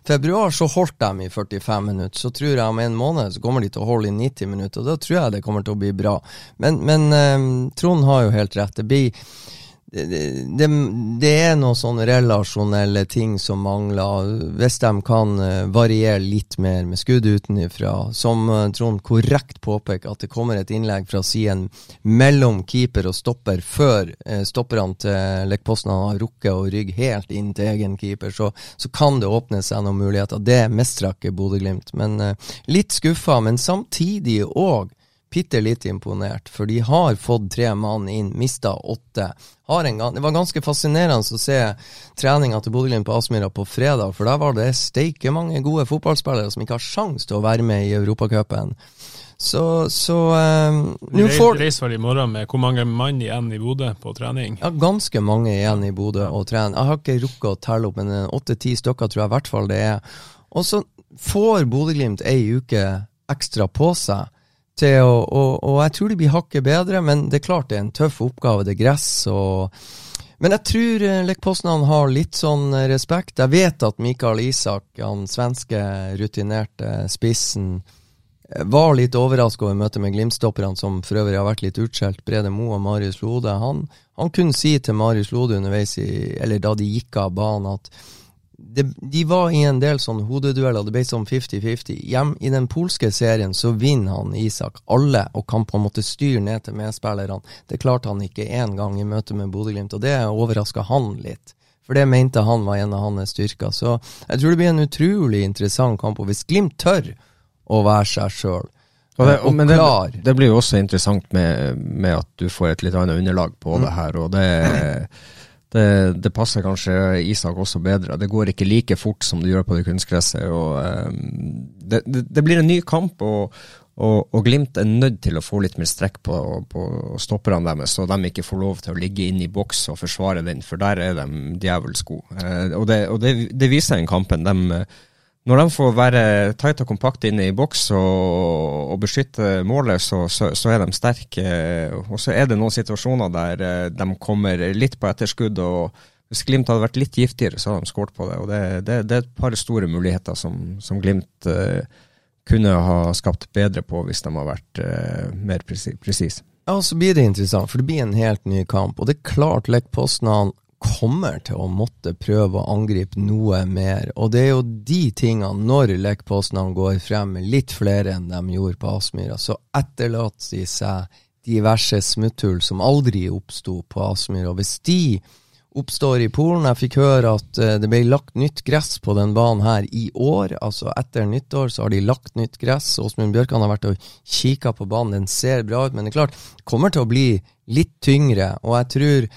februar, så holdt de i 45 minutter. Så tror jeg om en måned så kommer de til å holde i 90 minutter, og da tror jeg det kommer til å bli bra. Men, men eh, Trond har jo helt rett. Det blir det, det, det er noen sånne relasjonelle ting som mangler. Hvis de kan eh, variere litt mer med skudd utenfra, som eh, Trond korrekt påpeker, at det kommer et innlegg fra siden mellom keeper og stopper før eh, stopperne til Lech har rukket å rygge helt inn til egen keeper, så, så kan det åpne seg noen muligheter. Det mestrer ikke Bodø-Glimt. Men litt skuffa, men samtidig òg bitte litt imponert, for de har fått tre mann inn, mista åtte. Har en gang, det var ganske fascinerende å se treninga til Bodø-Glimt på Aspmyra på fredag, for der var det steike mange gode fotballspillere som ikke har sjans til å være med i Europacupen. Så, så um, nå får Reiser vel i morgen med hvor mange mann igjen i Bodø på trening? ja, ganske mange igjen i Bodø å trene. Jeg har ikke rukket å telle opp, men åtte-ti stykker tror jeg i hvert fall det er. Og så får Bodø-Glimt ei uke ekstra på seg til å og, og jeg tror de blir hakket bedre, men det er klart det er en tøff oppgave. Det er gress og Men jeg tror eh, Lech har litt sånn eh, respekt. Jeg vet at Mikael Isak, han svenske rutinerte spissen, eh, var litt overraska over møtet med Glimt-stopperne, som for øvrig har vært litt utskjelt. Brede Moe og Marius Lode. Han, han kunne si til Marius Lode underveis, i, eller da de gikk av banen, at det, de var i en del sånn hodedueller, det ble sånn 50-50. Hjem I den polske serien så vinner han Isak alle, og kan på en måte styre ned til medspillerne. Det klarte han ikke én gang i møte med Bodø-Glimt, og det overraska han litt. For det mente han var en av hans styrker. Så jeg tror det blir en utrolig interessant kamp. Og hvis Glimt tør å være seg sjøl, det, og, men det, det, blir jo også interessant med, med, at du får et litt annet underlag på mm. det her. og det det, det, passer kanskje Isak også bedre. Det går ikke like fort som det gjør på det kunstgresset. og um, det, det, det, blir en ny kamp, og, og, og, Glimt er nødt til å få litt mer strekk på, på stopperne deres, så de ikke får lov til å ligge inne i boks og forsvare den, for der er de djevelsk gode. Uh, og, det, viser den kampen. De, når de får være tight og kompakt inne i boks og, og beskytte målet, så, så, så, er de sterke. Og så er det noen situasjoner der eh, de kommer litt på etterskudd. og Hvis Glimt hadde vært litt giftigere, så hadde de skåret på det. og Det, det, det er et par store muligheter som, som Glimt uh, kunne ha skapt bedre på hvis de hadde vært uh, mer presise. Ja, så blir det interessant, for det blir en helt ny kamp. Og det er klart Lech Poznan kommer til å måtte prøve å angripe noe mer. Og det er jo de tingene, når lekepostene går frem litt flere enn de gjorde på Aspmyra, så etterlater de seg diverse smutthull som aldri oppsto på Aspmyra. Hvis de oppstår i Polen Jeg fikk høre at uh, det ble lagt nytt gress på den banen her i år. Altså etter nyttår så har de lagt nytt gress. Åsmund Bjørkan har vært og kikka på banen. Den ser bra ut, men det er klart, kommer til å bli litt tyngre. Og jeg tror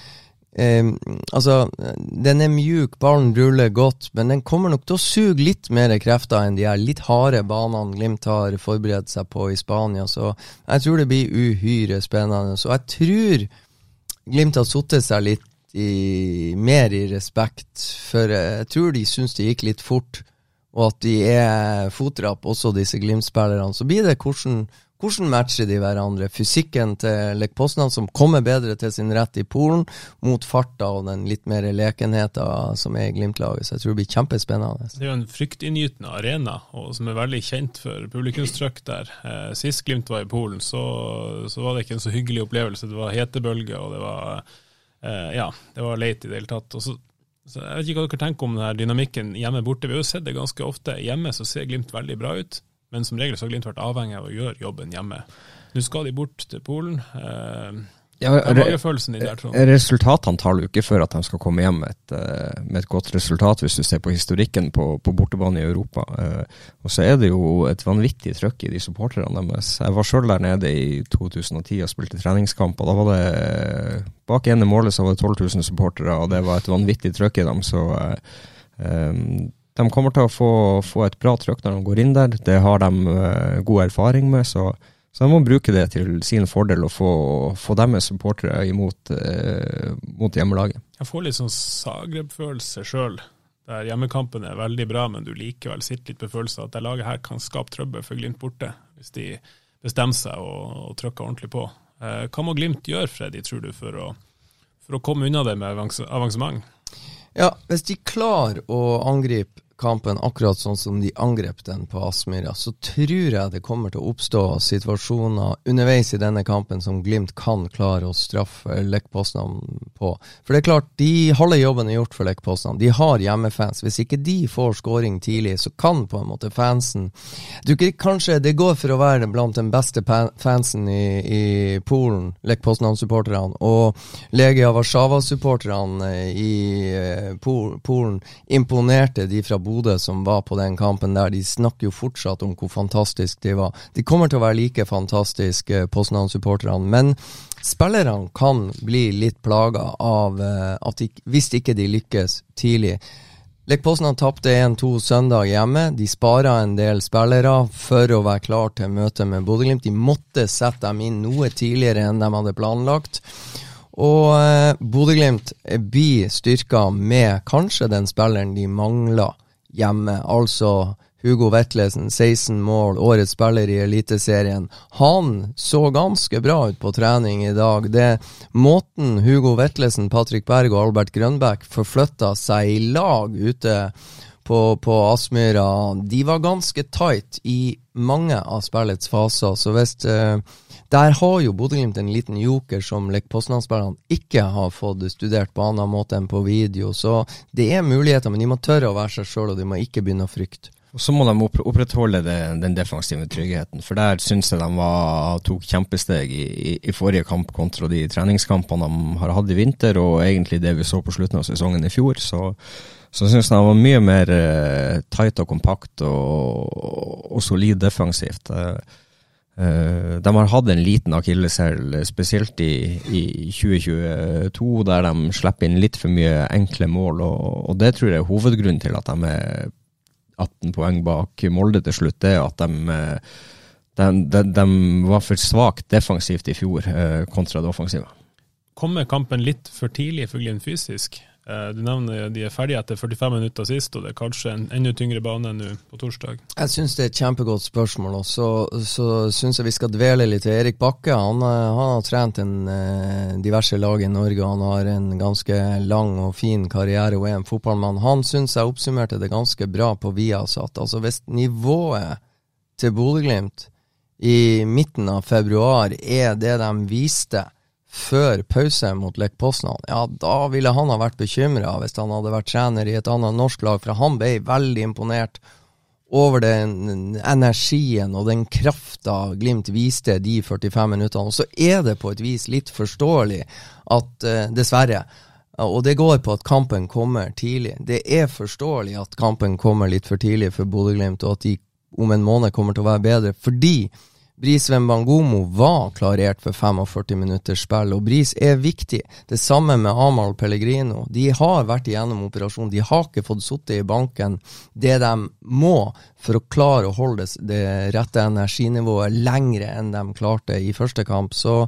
Eh, altså, den er mjuk, ballen ruller godt, men den kommer nok til å suge litt mer krefter enn de her litt harde banene Glimt har forberedt seg på i Spania. Så jeg tror det blir uhyre spennende. Så jeg tror Glimt har satt seg litt i, mer i respekt, for jeg tror de syns det gikk litt fort, og at de er fotrapp, også disse Glimt-spillerne. Så blir det hvordan hvordan matcher de hverandre? Fysikken til Lech Poznan, som kommer bedre til sin rett i Polen, mot farta og den litt mer lekenheten som er i Glimt-laget. Så jeg tror det blir kjempespennende. Det er jo en fryktinngytende arena, og som er veldig kjent for publikumstrykk der. Eh, sist Glimt var i Polen, så, så, var det ikke en så hyggelig opplevelse. Det var hetebølge, og det var eh, Ja, det var leit i det hele tatt. Og så så jeg vet ikke hva dere tenker om denne dynamikken hjemme borte. Vi har jo sett det ganske ofte. Hjemme så ser Glimt veldig bra ut. Men som regel så har Glimt vært avhengig av å gjøre jobben hjemme. Nå skal de bort til Polen. Eh, ja, re resultatene tar du ikke før at de skal komme hjem med et, eh, med et godt resultat, hvis du ser på historikken på, på bortebane i Europa. Eh, og så er det jo et vanvittig trøkk i de supporterne deres. Jeg var sjøl der nede i 2010 og spilte treningskamp, og da var det bak ene målet så var det 12 000 supportere, og det var et vanvittig trøkk i dem. så um, de kommer til å få, få, et bra trøkk når de går inn der. Det har de uh, god erfaring med, så, så, de må bruke det til sin fordel og få, få deres supportere imot uh, mot hjemmelaget. Jeg får litt sånn Zagreb-følelse sjøl, der hjemmekampen er veldig bra, men du likevel sitter litt på følelsen at det laget her kan skape trøbbel for Glimt borte, hvis de bestemmer seg og, og trykker ordentlig på. Uh, hva må Glimt gjøre, Freddy, tror du, for å, for å komme unna det med avansement? Ja, hvis de klarer å angripe kampen akkurat sånn som de angrep den på Aspmyra, så tror jeg det kommer til å oppstå situasjoner underveis i denne kampen som Glimt kan klare å straffe Lech Poznan på. For det er klart, de halve jobben er gjort for Lech Poznan. De har hjemmefans. Hvis ikke de får scoring tidlig, så kan på en måte fansen du, Kanskje det går for å være blant den beste fansen i, i Polen, Lech Poznan-supporterne, og Legia Warszawa-supporterne i eh, Polen imponerte de fra Bodø Bodø som var på den kampen der, de snakker jo fortsatt om hvor fantastisk de var. De kommer til å være like fantastiske, Poznan-supporterne, men spillerne kan bli litt plaga av uh, at de, hvis ikke de lykkes tidlig. Lech Poznan tapte 1-2 søndag hjemme. De spara en del spillere for å være klar til møtet med Bodø-Glimt. De måtte sette dem inn noe tidligere enn de hadde planlagt. Og eh, Bodø-Glimt blir styrka med kanskje den spilleren de mangler hjemme. Altså Hugo Vetlesen, 16 mål, årets spiller i Eliteserien. Han så ganske bra ut på trening i dag. Det Måten Hugo Vetlesen, Patrick Berg og Albert Grønbæk forflytta seg i lag ute på, på Aspmyra, de var ganske tight i mange av spillets faser. Så hvis uh, Der har jo Bodø-Glimt en liten joker som Lech Poznan-spillerne ikke har fått studert på annen måte enn på video. Så det er muligheter, men de må tørre å være seg sjøl, og de må ikke begynne å frykte. Og Så må de opprettholde det, den defensive tryggheten, for der syns jeg de var, tok kjempesteg i, i, i, forrige kamp kontra de treningskampene de har hatt i vinter, og egentlig det vi så på slutten av sesongen i fjor. Så, så syns jeg de var mye mer uh, tight og kompakt og, og, solid defensivt. Uh, de har hatt en liten akilleshæl, spesielt i, i, 2022, der de slipper inn litt for mye enkle mål. Og, og det tror jeg er hovedgrunnen til at de er 18 poeng bak Molde til slutt, det er at de, de, de, de var for svakt defensivt i fjor eh, kontra det offensive. Kommer kampen litt for tidlig for Glimt fysisk? Eh, du nevner de er ferdige etter 45 minutter sist, og det er kanskje en enda tyngre bane nå på torsdag. Jeg syns det er et kjempegodt spørsmål, og så, så syns jeg vi skal dvele litt til Erik Bakke. Han, eh, han har trent en eh, diverse lag i Norge, og han har en ganske lang og fin karriere og er en fotballmann. Han syns jeg oppsummerte det ganske bra på Viasat. Altså hvis nivået til Bodø-Glimt i midten av februar er det de viste før pause mot Lech Poznan, ja, da ville han ha vært bekymra hvis han hadde vært trener i et annet norsk lag, for han ble veldig imponert over den energien og den krafta Glimt viste de 45 minuttene. Og så er det på et vis litt forståelig at, uh, dessverre, og det går på at kampen kommer tidlig. Det er forståelig at kampen kommer litt for tidlig for Bodø-Glimt, og at de om en måned kommer til å være bedre, fordi Bris Wembangomo var klarert for 45 minutters spill, og Bris er viktig. Det samme med Amahl Pellegrino. De har vært igjennom operasjon. De har ikke fått sittet i banken det de må for å klare å holde det rette energinivået lengre enn de klarte i første kamp. Så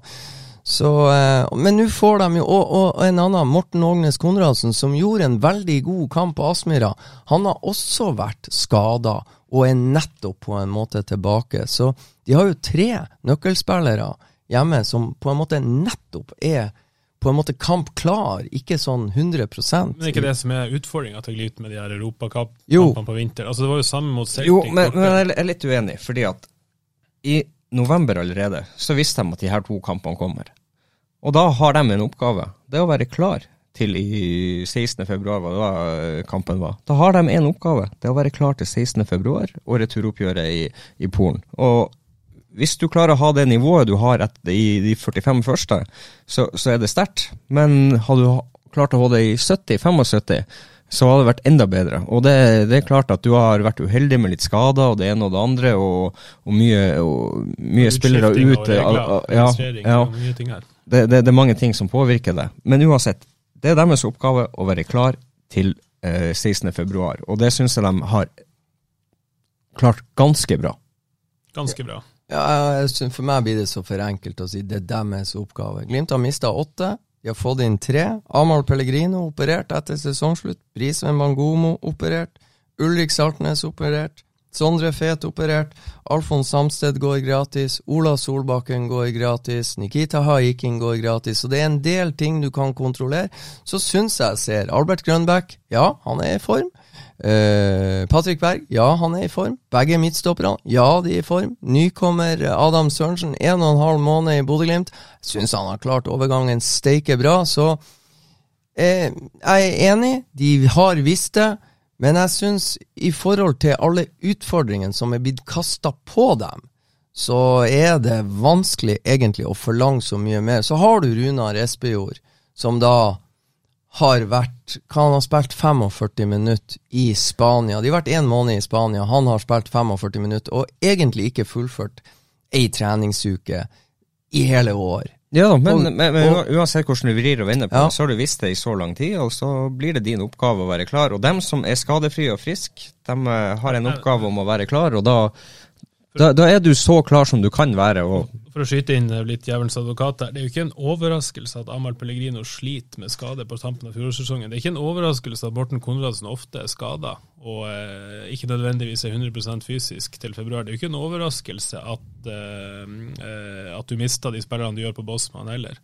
så, eh, men nå får de jo og, og, en annen, Morten Ågnes Konradsen, som gjorde en veldig god kamp på Aspmyra. Han har også vært skada og er nettopp på en måte tilbake. Så de har jo tre nøkkelspillere hjemme som på en måte nettopp er på en måte kampklar, ikke sånn 100% Men ikke det som er utfordringa til Glimt med de her europakampene på vinter? Altså Det var jo samme mot Celtic. Jo, men, men, jeg er litt uenig, fordi at i november allerede så visste de at de her to kampene kommer. Og da har de en oppgave. Det er å være klar til i 16. februar, hva det var eh, kampen var. Da har de én oppgave. Det er å være klar til 16. februar og returoppgjøret i, i Polen. Og hvis du klarer å ha det nivået du har i de 45 første, så, så er det sterkt. Men har du klart å ha det i 70-75, så hadde det vært enda bedre. Og det, det, er klart at du har vært uheldig med litt skader og det ene og det andre, og, og mye, og mye spillere ute. Ja, ja, det, det, det, er mange ting som påvirker det. Men uansett, det er deres oppgave å være klar til eh, 16.2, og det syns jeg de har klart ganske bra. Ganske bra. Ja, synes For meg blir det så for enkelt å si det er deres oppgave. Glimt har mista åtte. De har fått inn tre. Amahl Pellegrino operert etter sesongslutt. Brisveen Bangomo operert. Ulrik Saltnes operert. Sondre Fet operert. Alfons Samsted går gratis. Ola Solbakken går gratis. Nikita Haikin går gratis. Så det er en del ting du kan kontrollere. Så syns jeg ser Albert Grønbæk, ja, han er i form. Uh, Patrick Berg, ja, han er i form. Begge midtstopperne, ja, de er i form. Nykommer Adam Sørensen, en og en halv måned i Bodø-Glimt. Syns han har klart overgangen steike bra, så uh, jeg er enig. De har visst det. Men jeg syns i forhold til alle utfordringene som er blitt kasta på dem, så er det vanskelig egentlig å forlange så mye mer. Så har du Runar Espejord, som da har vært Kan han ha spilt 45 minutter i Spania? De har vært én måned i Spania, han har spilt 45 minutter, og egentlig ikke fullført ei treningsuke i hele år. Ja, men, og, men, men og, uansett hvordan du vrir og vender på ja. det, så har du visst det i så lang tid, og så blir det din oppgave å være klar. Og dem som er skadefrie og friske, de uh, har en oppgave om å være klar, og da, da, da, er du så klar som du kan være. Og, for å skyte inn litt djevelens advokat her, det er jo ikke en overraskelse at Amahl Pellegrino sliter med skade på tampen av fjorårssesongen. Det er ikke en overraskelse at Morten Konradsen ofte er skada, og eh, ikke nødvendigvis er 100% fysisk til februar. Det er jo ikke en overraskelse at, eh, eh at du mister de spillerne du gjør på Bosman heller.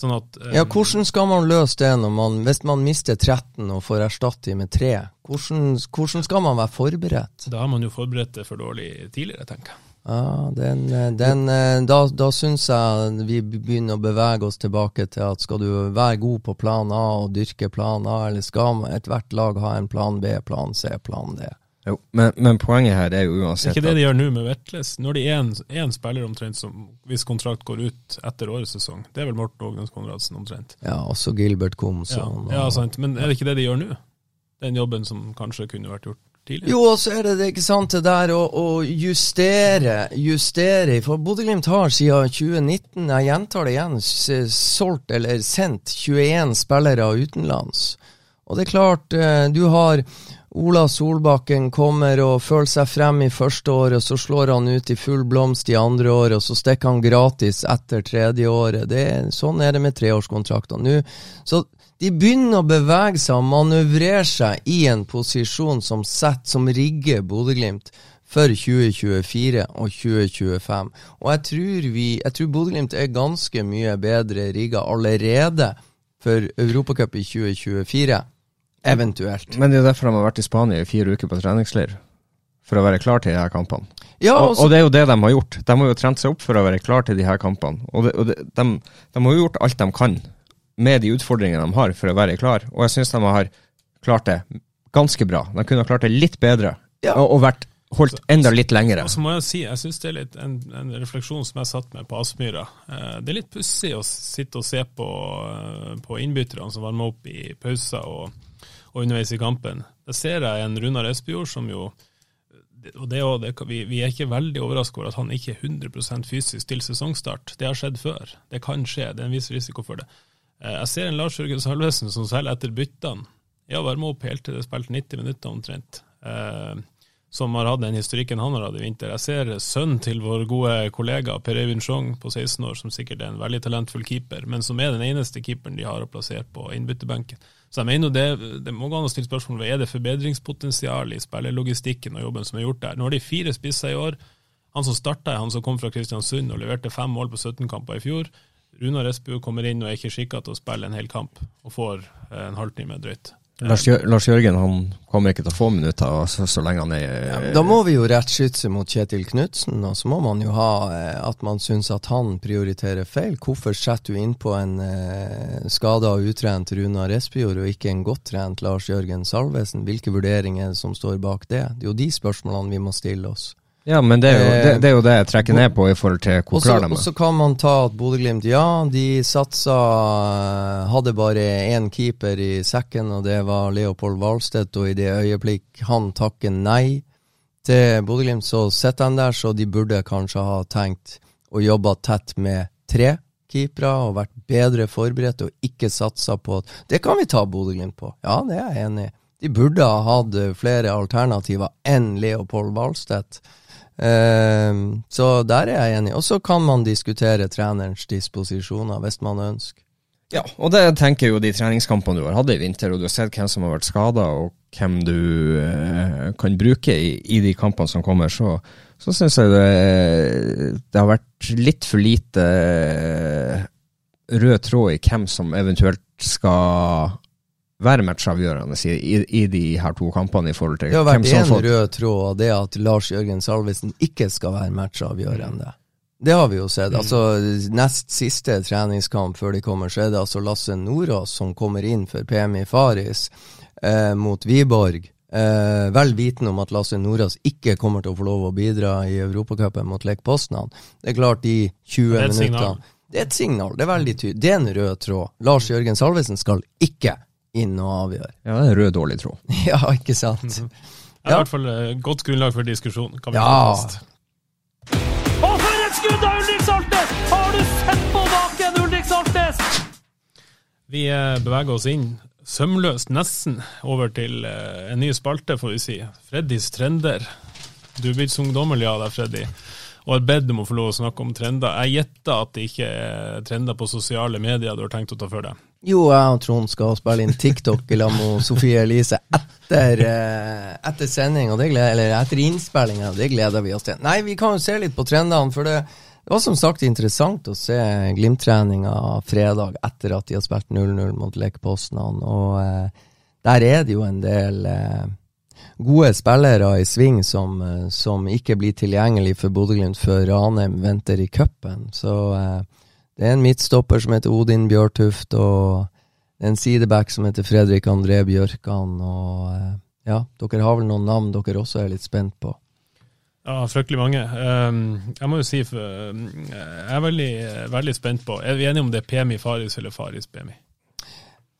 Sånn at, um, ja, Hvordan skal man løse det man, hvis man mister 13 og får erstatte dem med 3? Hvordan, hvordan, skal man være forberedt? Da har man jo forberedt det for dårlig tidligere, tenker jeg. Ja, den, den, eh, da, da syns jeg vi begynner å bevege oss tilbake til at skal du være god på plan A og dyrke plan A, eller skal ethvert lag ha en plan B, plan C, plan D? Jo, men, men poenget her er jo Det er uansett ikke det de gjør nå med Vetles. Når de er en, en spiller omtrent som hvis kontrakt går ut etter årets sesong, det er vel Morten Ågnes Konradsen omtrent. Ja, også Gilbert Ja, Komson. ja, sant. Men er det ikke det de gjør nå? Den jobben som kanskje kunne vært gjort tidligere? Jo, og så er det det, ikke sant, det der å, å justere, justere. For Bodø-Glimt har siden 2019, jeg gjentar det igjen, solgt eller sendt 21 spillere utenlands. Og det er klart, eh, du har Ola Solbakken kommer og føler seg frem i første år, og så slår han ut i full blomst i andre år, og så stikker han gratis etter tredje året. Er, sånn er det med treårskontrakter nå. Så de begynner å bevege seg og manøvrere seg i en posisjon som setter, som rigger Bodø-Glimt for 2024 og 2025. Og jeg tror, vi, tror Bodø-Glimt er ganske mye bedre rigga allerede for Europacup i 2024. Eventuelt. Men det er derfor de har vært i Spania i fire uker på treningsleir. For å være klar til de her kampene. Ja, og, også- og det er jo det de har gjort. De har jo trent seg opp for å være klar til de her kampene. Og, det, og det, de, de har jo gjort alt de kan med de utfordringene de har for å være klar. Og jeg syns de har klart det ganske bra. De kunne ha klart det litt bedre. Ja. Og, og vært holdt enda litt lengre. Så, så må jeg si, jeg syns det er litt en, en refleksjon som jeg satt med på Aspmyra. Eh, det er litt pussig å sitte og se på, eh, på innbytterne som varmer opp i pauser og, og underveis i kampen. Da ser jeg en Runar Espejord som jo og det, og det, vi, vi er ikke veldig overrasket over at han ikke er 100% fysisk til sesongstart. Det har skjedd før. Det kan skje. Det er en viss risiko for det. Eh, Jeg ser en Lars Jørgen Salvesen som selv etter byttene ja, varma opp helt til det spilte 90 minutter omtrent. Eh, som har hatt den historikken han har hatt i vinter. Jeg ser sønnen til vår gode kollega Per Eivind Sjong på 16 år, som sikkert er en veldig talentfull keeper, men som er den eneste keeperen de har å plassere på innbytterbenken. Så jeg mener det, det må gå an å stille spørsmål ved er det forbedringspotensial i spillerlogistikken og jobben som er gjort der. Nå har de fire spisser i år. Han som starta, han som kom fra Kristiansund og leverte fem mål på 17 kamper i fjor. Runar Espejord kommer inn og er ikke skikka til å spille en hel kamp, og får eh, en halvtime drøyt. Lars, Jør Lars Jørgen han kommer ikke til å få minutter så, så lenge han er Da må vi jo rettskytse mot Kjetil Knutsen, og så må man jo ha eh, at man syns at han prioriterer feil. Hvorfor setter du innpå en eh, skada og utrent Runa Espejord, og ikke en godt trent Lars Jørgen Salvesen? Hvilke vurderinger er som står bak det? Det er jo de spørsmålene vi må stille oss. Ja, men det er, jo, det, det er jo det jeg trekker ned på i forhold til hvor klar de er. Og så kan man ta at Bodø-Glimt, ja, de satsa Hadde bare én keeper i sekken, og det var Leopold Wahlstedt, og i det øyeblikk han takker nei til Bodø-Glimt, så sitter han der, så de burde kanskje ha tenkt å jobbe tett med tre keepere og vært bedre forberedt og ikke satsa på Det kan vi ta Bodø-Glimt på, ja, det er jeg enig i. De burde ha hatt flere alternativer enn Leopold Valstedt. Ehm, så der er jeg enig. Og så kan man diskutere trenerens disposisjoner hvis man ønsker. Ja, og det tenker jeg jo de treningskampene du har hatt i vinter, og du har sett hvem som har vært skada, og hvem du eh, kan bruke i, i de kampene som kommer, så, så syns jeg det, det har vært litt for lite eh, rød tråd i hvem som eventuelt skal være matchavgjørende i, i, i de her to kampene i forhold til Det har vært én rød tråd, og det at Lars Jørgen Salvesen ikke skal være matchavgjørende. Det har vi jo sett. Altså, nest siste treningskamp før de kommer, så er det altså Lasse Nordås som kommer inn for PMI Faris eh, mot Wiborg. Eh, vel vitende om at Lasse Nordås ikke kommer til å få lov å bidra i Europacupen mot Lech Poznan. Det er klart, de 20 Det er et signal. minuttene Det er et signal. Det er veldig tydelig. Det er en rød tråd. Lars Jørgen Salvesen skal ikke inn og avgjøre. Ja, det er rød dårlig tråd. *laughs* ja, ikke sant? Det er Ja. i hvert fall et godt grunnlag for diskusjon. Kan vi Ja. Og for et skudd av Ulrik Saltnes! Har du sett på baken, Ulrik Saltnes? Vi eh, beveger oss inn sømløst, nesten, over til eh, en ny spalte, får vi si. Freddys trender. Du er blitt så ungdommelig av deg, Freddy, og har bedt om å få lov å snakke om trender. Jeg gjetter at det ikke er trender på sosiale medier du har tenkt å ta for deg. Jo, jeg og Trond skal spille inn TikTok i lag med Sofie Elise etter, eh, etter sending, eller etter innspillinga. Det gleder vi oss til. Nei, vi kan jo se litt på trendene, for det, var som sagt interessant å se Glimt-treninga fredag etter at de har spilt 0-0 mot Lech og eh, der er det jo en del eh, gode spillere i sving som, som ikke blir tilgjengelig for Bodø-Glimt før Ranheim venter i cupen. Så det er en midtstopper som heter Odin Bjørtuft, og en sideback som heter Fredrik André Bjørkan. Og eh, ja, dere har vel noen navn dere også er litt spent på? Ja, fryktelig mange. Um, jeg må jo si, um, jeg er veldig, veldig spent på Er vi enige om det er Pemi Faris eller Faris Pemi?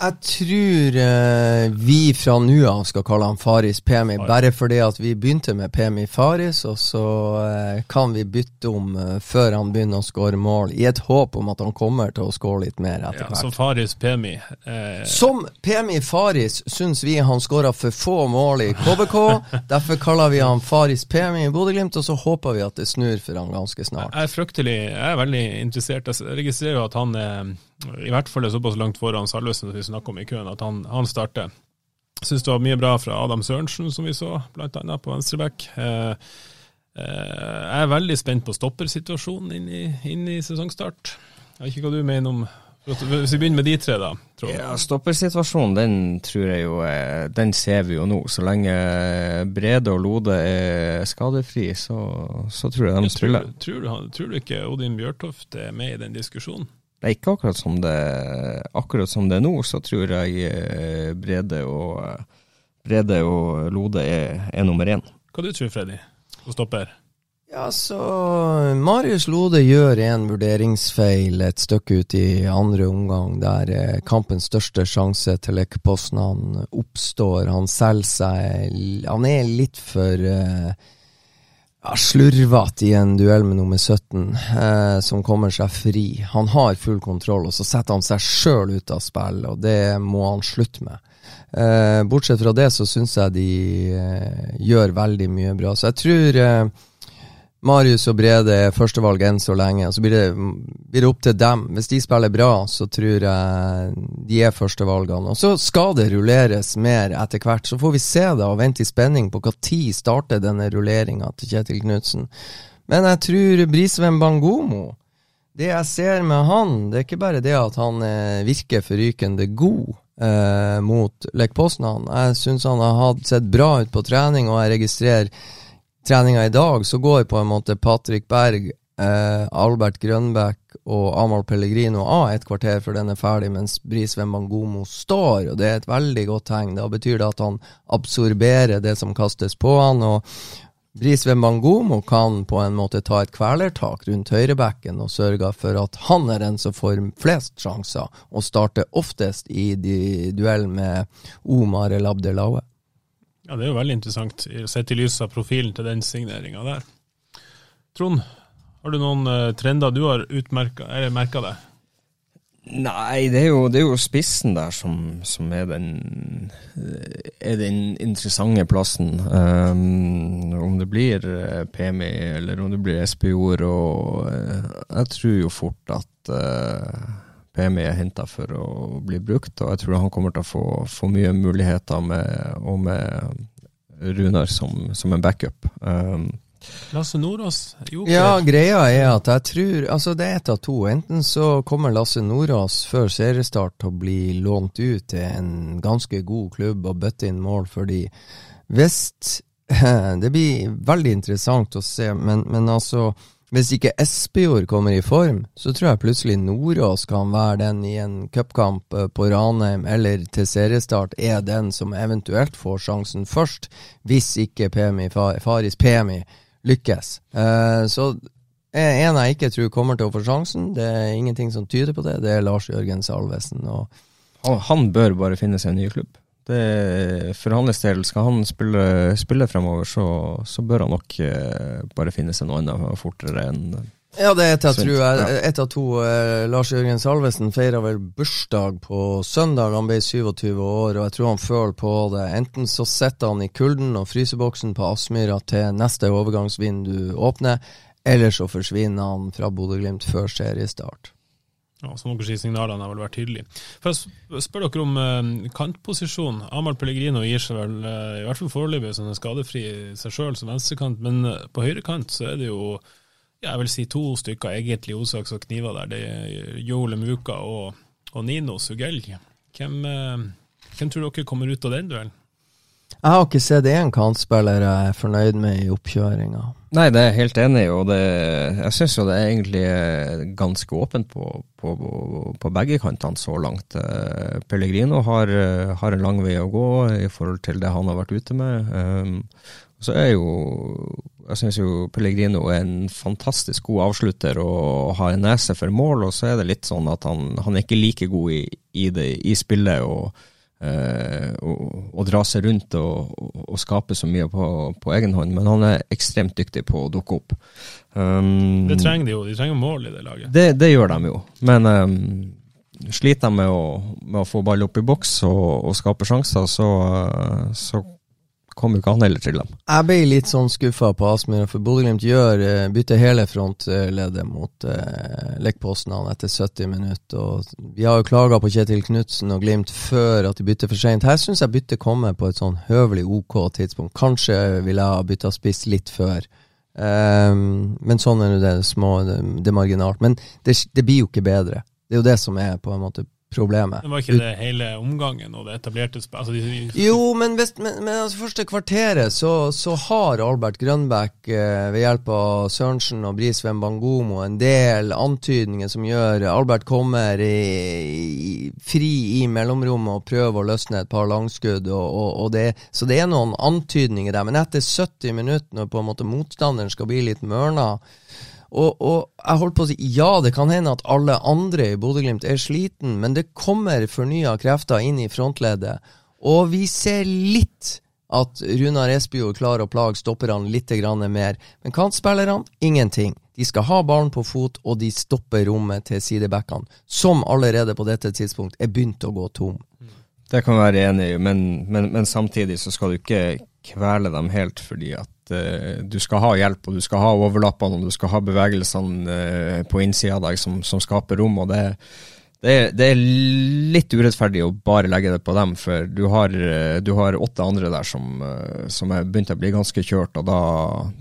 Jeg tror eh, vi fra nå av skal kalle han Faris Pemi, bare fordi at vi begynte med Pemi Faris, og så eh, kan vi bytte om eh, før han begynner å skåre mål, i et håp om at han kommer til å skåre litt mer etter hvert. Ja, som Faris Pemi eh, Som Pemi Faris syns vi han skåra for få mål i KBK, *laughs* derfor kaller vi han Faris Pemi i Bodø-Glimt, og så håper vi at det snur for han ganske snart. Jeg er fryktelig, jeg er veldig interessert. Jeg registrerer jo at han er i hvert fall er såpass langt foran Salvesen som vi snakker om i køen, at han, han starter. Syns det var mye bra fra Adam Sørensen, som vi så, bl.a. på venstreback. Eh, eh, jeg er veldig spent på stoppersituasjonen inn i, inn i sesongstart. Jeg vet ikke hva du mener om hvis vi begynner med de tre, da. Ja, Stoppersituasjonen den tror jeg jo Den ser vi jo nå. Så lenge Brede og Lode er skadefri, så, så tror jeg de tryller. Tror, tror, tror, du ikke Odin Bjørtoft er med i den diskusjonen? Nei, ikke akkurat som det akkurat som det er nå, så tror jeg eh, Brede og, Brede og Lode er, er nummer én. Hva du tror Freddy, og stopper? Ja, så Marius Lode gjør en vurderingsfeil et stykke ut i andre omgang, der eh, kampens største sjanse til Lekposnan oppstår. Han selger seg Han er litt for uh, ja, slurvete i en duell med nummer 17, eh, som kommer seg fri. Han har full kontroll, og så setter han seg sjøl ut av spill, og det må han slutte med. Eh, bortsett fra det så syns jeg de eh, gjør veldig mye bra. Så jeg tror eh, Marius og Brede er førstevalg enn så lenge. og Så blir det, blir det, opp til dem. Hvis de spiller bra, så tror jeg de er førstevalgene. Og så skal det rulleres mer etter hvert. Så får vi se da og vente i spenning på tid starter denne rulleringa til Kjetil Knutsen. Men jeg tror Brisveen Bangomo Det jeg ser med han, det er ikke bare det at han eh, virker forrykende god eh, mot Lech Poznan. Jeg syns han har sett bra ut på trening, og jeg registrerer treninga i dag, så går på en måte Patrick Berg, eh, Albert Grønbæk og Amahl Pellegrino av et kvarter før den er ferdig, mens Brisveen Bangomo står, og det er et veldig godt tegn. Da betyr det at han absorberer det som kastes på han, og Brisveen Bangomo kan på en måte ta et kvelertak rundt høyrebekken og sørge for at han er den som får flest sjanser, og starter oftest i duell med Omar El Abdelaue. Ja, Det er jo veldig interessant, sett i lys av profilen til den signeringa der. Trond, har du noen uh, trender du har merka deg? Nei, det er, jo, det er, jo, spissen der som, som er, den, er, den, interessante plassen. Um, om det blir eh, PMI eller om det blir SPO-er. Og jeg tror jo fort at uh, PMI er henta for å bli brukt, og jeg tror han kommer til å få, få mye muligheter med, og med Runar som, som en backup. Um, Lasse Nordås? Ja, greia er at jeg tror Altså, det er ett av to. Enten så kommer Lasse Nordås før seriestart til å bli lånt ut til en ganske god klubb og bøtte inn mål fordi. Hvis *laughs* Det blir veldig interessant å se, men, men altså hvis ikke Espejord kommer i form, så tror jeg plutselig Nordås kan være den i en cupkamp eh, på Ranheim eller til seriestart, er den som eventuelt får sjansen først, hvis ikke PMI, Faris Pemi lykkes. Uh, så en jeg ikke tror kommer til å få sjansen, det er ingenting som tyder på det, det er Lars Jørgen Salvesen. Han, han bør bare finne seg en ny klubb. Det, for hans del, skal han spille, spille fremover, så, så, bør han nok eh, bare finne seg noe annet fortere enn ja, det er et av, tror jeg, et av to. Eh, Lars Jørgen Salvesen feira vel bursdag på søndag. Han ble 27 år, og jeg tror han føler på det. Enten så sitter han i kulden og fryseboksen på Aspmyra til neste overgangsvindu åpner, eller så forsvinner han fra Bodø-Glimt før seriestart. Ja, dere sier, signalene har vel vært tydelige. For jeg spør dere om eh, kantposisjon. Amal Pellegrino gir seg vel, eh, i hvert fall foreløpig, er skadefri seg sjøl som venstrekant, men uh, på høyrekant så er det jo ja, jeg vil si to stykker egentlig Osaks og kniver der. Det er Joel Muka og, og Nino Sugell. Hvem, hvem tror dere kommer ut av den duellen? Jeg har ikke sett én kantspiller jeg er fornøyd med i oppkjøringa. Nei, det er jeg helt enig i, og det, jeg syns jo det er egentlig ganske åpent på, på, på begge kantene så langt. Eh, Pellegrino har, eh, har, en lang vei å gå i forhold til det han har vært ute med. Um, så er jo Jeg syns jo Pellegrino er en fantastisk god avslutter og har en nese for mål, og så er det litt sånn at han, han er ikke like god i, i, det, i spillet. og eh, å, dra seg rundt og, og, skape så mye på, på, egen hånd, men han er ekstremt dyktig på å dukke opp. Um, det trenger de jo, de trenger mål i det laget. Det, det gjør de jo, men um, sliter de med å, med å, få ball opp i boks og, og skape sjanser, så, så kom jo ikke han heller til dem. Jeg ble litt sånn skuffa på Aspmyra, for Bodø-Glimt eh, bytter hele frontleddet mot eh, Lekposten etter 70 minutter. og Vi har jo klaga på Kjetil Knutsen og Glimt før at de bytter for seint. Her syns jeg byttet kommer på et sånn høvelig OK tidspunkt. Kanskje ville jeg ha bytta spiss litt før. Um, men sånn er det, små, det, det marginalt. Men det, det blir jo ikke bedre. Det er jo det som er på en måte problemet. Det var ikke det hele omgangen og det etablerte altså de, Jo, men, hvis, men, men altså første kvarteret så, så, har Albert Grønbæk eh, ved hjelp av Sørensen og Brisveen Bangomo en del antydninger som gjør Albert kommer i, i, fri i mellomrommet og prøver å løsne et par langskudd. Og, og, og det, så det er noen antydninger der. Men etter 70 minutter, når på en måte motstanderen skal bli litt mørna, og, og, jeg holdt på å si ja, det kan hende at alle andre i Bodø-Glimt er sliten, men det kommer fornya krefter inn i frontleddet. Og vi ser litt at Runar Espejord klarer å plage stopperne litt mer. Men kantspillerne ingenting. De skal ha ballen på fot, og de stopper rommet til sidebackene, som allerede på dette tidspunkt er begynt å gå tom. Det kan være enig i, men, men, men samtidig så skal du ikke kvele dem helt, fordi at uh, du skal ha hjelp, og du skal ha overlappene, og du skal ha bevegelsene uh, på innsida av deg som, som, skaper rom. og det, det, det, er litt urettferdig å bare legge det på dem, for du har, uh, du har åtte andre der som, som er begynt å bli ganske kjørt, og da,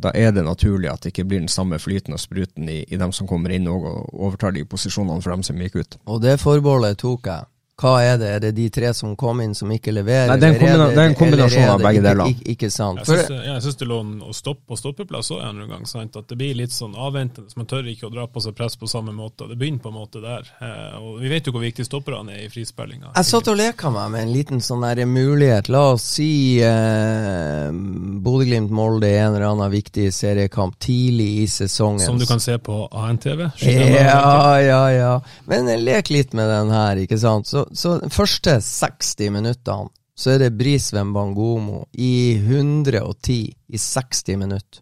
da, er det naturlig at det ikke blir den samme flyten og spruten i, i dem som kommer inn og overtar de posisjonene for dem som gikk ut. Og det forbeholdet tok jeg. Hva er det? Er det de tre som kom inn som ikke leverer? Nei, det er en, kombina det, det er en kombinasjon av begge deler. Ikke, ikke, sant? Jeg syns det lå å stoppe på stoppeplass òg en gang. Sant? At det blir litt sånn avventende. Man tør ikke å dra på seg press på samme måte. Det begynner på en måte der. Eh, og Vi vet jo hvor viktig stopperne er i frispillinga. Jeg satt og leka meg med en liten sånn der mulighet. La oss si eh, Bodø-Glimt-Molde i en eller annen viktig seriekamp tidlig i sesongen. Som du kan se på ANTV? Ja, ja, ja. Men lek litt med den her, ikke sant. Så så de første 60 minuttene så er det Brisveen Bangomo i 110 i 60 minutter.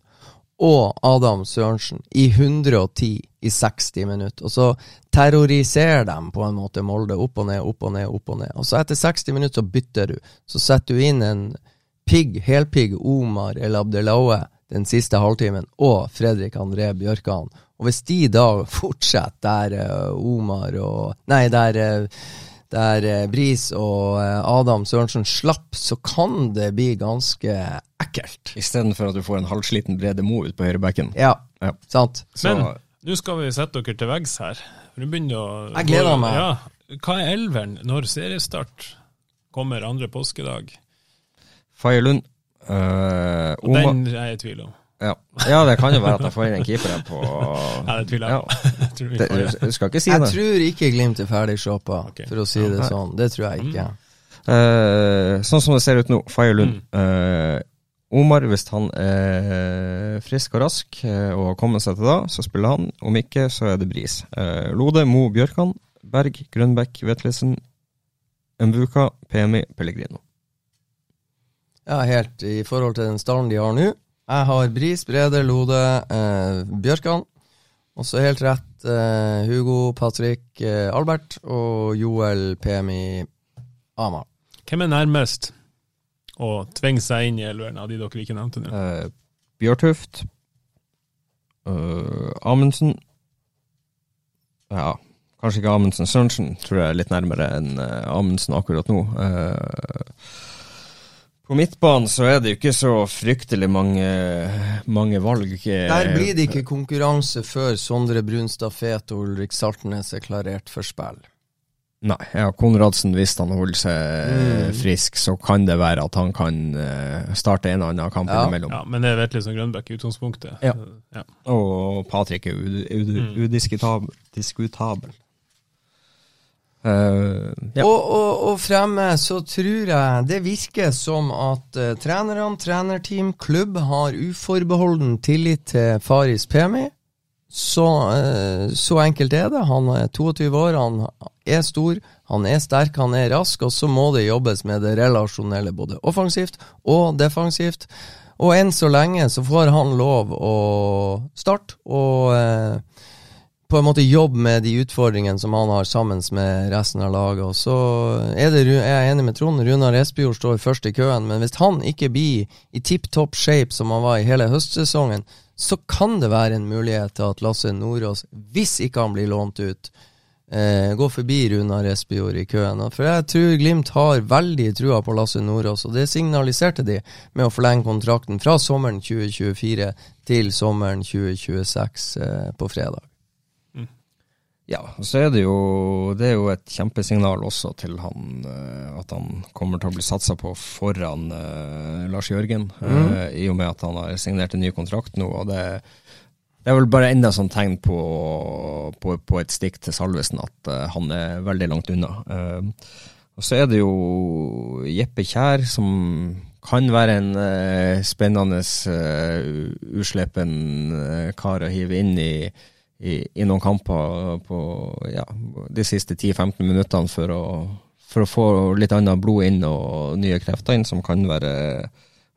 Og Adam Sørensen i 110 i 60 minutter. Og så terroriserer de på en måte Molde opp og ned, opp og ned, opp og ned. Og så etter 60 minutter så bytter du. Så setter du inn en pigg, helpigg Omar El Abdelaue den siste halvtimen, og Fredrik André Bjørkan. Og hvis de da fortsetter der uh, Omar og Nei, der uh, der eh, Bris og eh, Adam Sørensen slapp, så kan det bli ganske ekkelt. Istedenfor at du får en halvsliten Brede Mo ut på høyrebekken. Ja, ja. sant. Men nå skal vi sette dere til veggs her. Du begynner å Jeg gleder meg. Ja. Hva er elveren når seriestart kommer andre påskedag? Faye Lund. Uh, den er jeg i tvil om. Ja. ja. det kan jo være at jeg får inn en keeper på *laughs* Ja, det tviler jeg på. du skal ikke si det. Jeg tror ikke Glimt er ferdig shoppa, okay. for å si det sånn. Det tror jeg ikke. Mm. Uh, sånn som det ser ut nå, Faye Lund. Mm. Uh, Omar, hvis han er frisk og rask uh, og har kommet seg til da, så spiller han. Om ikke, så er det Bris. Lode, Mo, Bjørkan, Berg, Grønbekk, Vetlesen, Mbuka, PMI, Pellegrino. Ja, helt i forhold til den stallen de har nå jeg har Bris, Brede, Lode, eh, Bjørkan. Også helt rett eh, Hugo, Patrick, eh, Albert og Joel Pemi Ama. Hvem er nærmest å tvinge seg inn i elveren av de dere ikke nevnte nå? Eh, Bjørtuft. Uh, Amundsen. Ja, kanskje ikke Amundsen. Sørensen tror jeg er litt nærmere enn uh, Amundsen akkurat nå. Uh, på midtbanen så er det jo ikke så fryktelig mange, mange valg. Der blir det ikke konkurranse før Sondre Brunstad Fet og Ulrik Saltnes er klarert for spill. Nei, ja, Konradsen, hvis han holder seg Mm. frisk, så kan det være at han kan eh, starte en og annen kamp Ja. innimellom. Ja, men det vet liksom Grønbæk i utgangspunktet. Ja. ja. Og Patrick er ud, ud, Mm. Eh, ja. Og, og, og fremme så tror jeg det virker som at uh, trenerne, trenerteam, klubb har uforbeholden tillit til Faris Pemi. Så, uh, så enkelt er det. Han er 22 år, han er stor, han er sterk, han er rask, og så må det jobbes med det relasjonelle, både offensivt og defensivt. Og enn så lenge så får han lov å starte og eh, på en måte jobbe med de utfordringene som han har sammen med resten av laget. Og så er det, jeg enig med Trond, Runar Espejord står først i køen, men hvis han ikke blir i tipp topp shape som han var i hele høstsesongen, så kan det være en mulighet til at Lasse Nordås, hvis ikke han blir lånt ut, eh, går forbi Runar Espejord i køen. For jeg tror Glimt har veldig trua på Lasse Nordås, og det signaliserte de med å forlenge kontrakten fra sommeren 2024 til sommeren 2026 eh, på fredag. Ja, og så er det jo Det er jo et kjempesignal også til han eh, at han kommer til å bli satsa på foran eh, Lars Jørgen, eh, i og med at han har signert en ny kontrakt nå. og det, det er vel bare enda sånn tegn på, på, på et stikk til Salvesen at uh, han er veldig langt unna. Uh, og så er det jo Jeppe Kjær, som kan være en uh, spennende, uslepen kar å hive inn i i, i noen kamper på ja, de siste 10-15 minuttene for å, for å få litt annet blod inn og nye krefter inn som kan være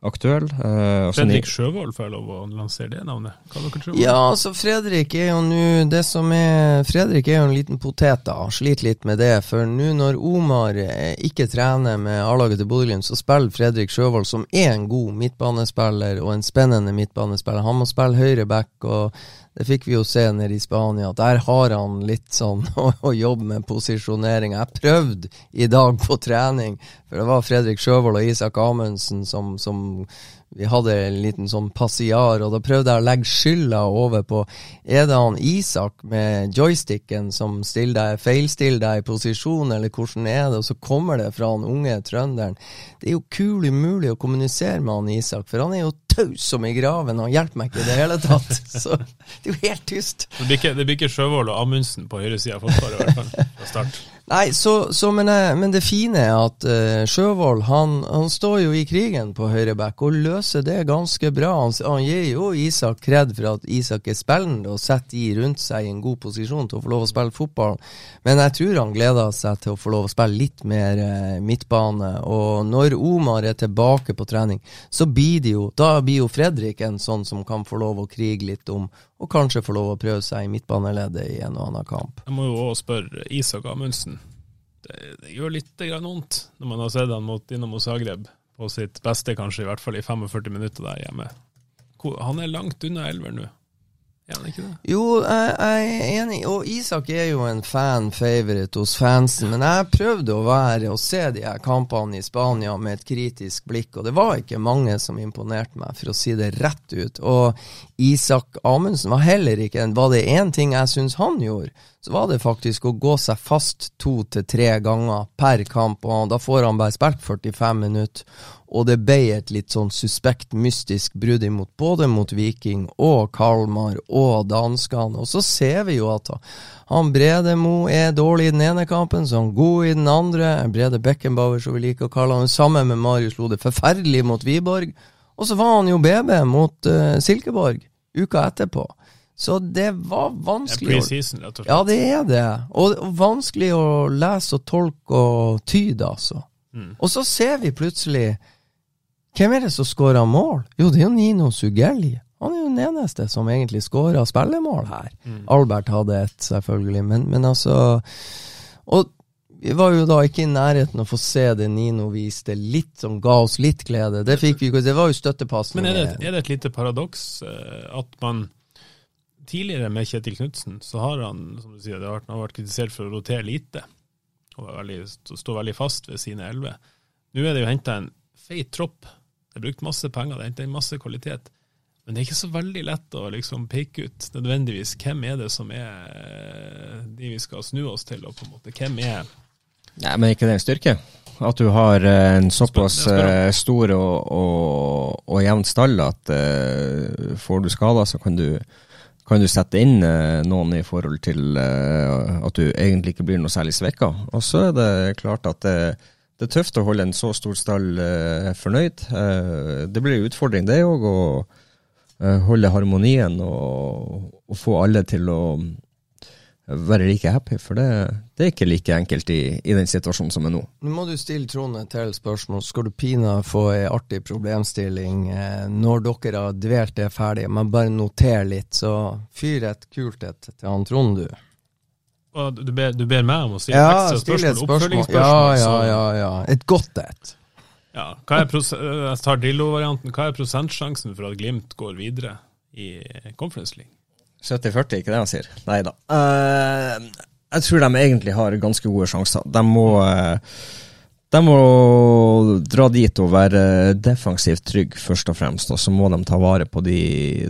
aktuelle. Eh, Fredrik Sjøvold får jeg lov å lansere det navnet. Hva dere tror Ja, altså Fredrik er jo nå Det som er Fredrik er jo en liten potet, da. Sliter litt med det. For nå når Omar eh, ikke trener med A-laget til Bodø-Glimt, så spiller Fredrik Sjøvold, som er en god midtbanespiller og en spennende midtbanespiller. Han må spille høyre back, og det fikk vi jo se nede i Spania. Der har han litt sånn *laughs* å, å jobbe med posisjonering. Jeg prøvde i dag på trening, for det var Fredrik Sjøvold og Isak Amundsen som, som vi hadde en liten sånn passiar, og da prøvde jeg å legge skylda over på Er det han Isak med joysticken som stiller deg, feilstiller deg i posisjon, eller hvordan er det? Og så kommer det fra han unge trønderen. Det er jo kul umulig å kommunisere med han Isak, for han er jo taus som i graven, han hjelper meg ikke i det hele tatt. *laughs* Så det er jo helt tyst. Det blir ikke, det blir ikke Sjøvold og Amundsen på høyresida av Forsvaret, i hvert fall. Fra start. Nei, så, så men, eh, men det fine er at uh, Sjøvold han, han står jo i krigen på høyreback og løser det ganske bra. Han, han gir jo Isak kred for at Isak er spillende og setter de rundt seg i en god posisjon til å få lov å spille fotball. Men jeg tror han gleder seg til å få lov å spille litt mer uh, midtbane. Og når Omar er tilbake på trening, så blir det jo Da blir jo Fredrik en sånn som kan få lov å krige litt om, og kanskje få lov å prøve seg i midtbaneleddet i en og annen kamp. Jeg må jo også spørre Isak Amundsen. Det, det gjør litt vondt når man har sett han mot Dinamo Zagreb på sitt beste, kanskje, i hvert fall i 45 minutter der hjemme. Han er langt unna elver nå. Jo, jeg er enig, og Isak er jo en fan-favorite hos fansen, men jeg prøvde å være og se de her kampene i Spania med et kritisk blikk, og det var ikke mange som imponerte meg, for å si det rett ut. Og Isak Amundsen var heller ikke en Var det én ting jeg syns han gjorde, så var det faktisk å gå seg fast to til tre ganger per kamp, og da får han bare spilt 45 minutter. Og det ble et litt sånn suspekt, mystisk brudd imot både mot Viking og Kalmar og danskene. Og så ser vi jo at han Bredemo er dårlig i den ene kampen, så han god i den andre. Brede Beckenbauer, som vi liker å kalle han, sammen med Marius Lode. Forferdelig mot Wiborg. Og så var han jo BB mot uh, Silkeborg uka etterpå. Så det var vanskelig preseason, rett og slett. ja, det er det. Og, og vanskelig å lese og tolke og tyde, altså. Og så ser vi plutselig Hvem er det som skårer mål? Jo, det er jo Nino Sugelli. Han er jo den eneste som egentlig skårer spillemål her. Albert hadde et, selvfølgelig, men, men altså Og vi var jo da ikke i nærheten å få se det Nino viste, litt som ga oss litt glede. Det fikk vi det var jo støttepasning. Men er det, er det et lite paradoks eh, at man tidligere med Kjetil Knutsen, så har han som du sier, det har vært, kritisert for å rotere lite og veldig, stå veldig fast ved sine elleve. Nå er det jo henta en feit tropp. Det er brukt masse penger, det er hentet inn masse kvalitet. Men det er ikke så veldig lett å liksom peke ut nødvendigvis hvem er det som er eh, de vi skal snu oss til, og på en måte hvem er Nei, men ikke det en styrke? At du har eh, en såpass eh, stor og, og, og jevn stall at uh, får du skader, så kan du, kan du sette inn uh, noen i forhold til at du egentlig ikke blir noe særlig svekka. Og så er det klart at det, det er tøft å holde en så stor stall eh, fornøyd. Eh, det blir en utfordring, det òg, å eh, holde harmonien og, og få alle til å være like happy, for det, det er ikke like enkelt i, i den situasjonen som er nå. Nå må du stille Trond et til spørsmål. Skal du pina få ei artig problemstilling eh, når dere har dvelt det ferdig? Men bare noter litt, så fyr et kult et til han Trond, du. Du, ber, du ber meg om å stille Ja, ekstra et spørsmål, spørsmål. Ja, oppfølgingsspørsmål. ja, ja, ja, ja. Et godt et. Ja, hva er jeg tar Drillo-varianten. Hva er prosentsjansen for at Glimt går videre i Conference League? 70-40, ikke det han sier? Nei da. Uh, jeg tror de egentlig har ganske gode sjanser. De må, eh, de må dra dit og være defensivt trygg, først og fremst. Og så må de ta vare på de,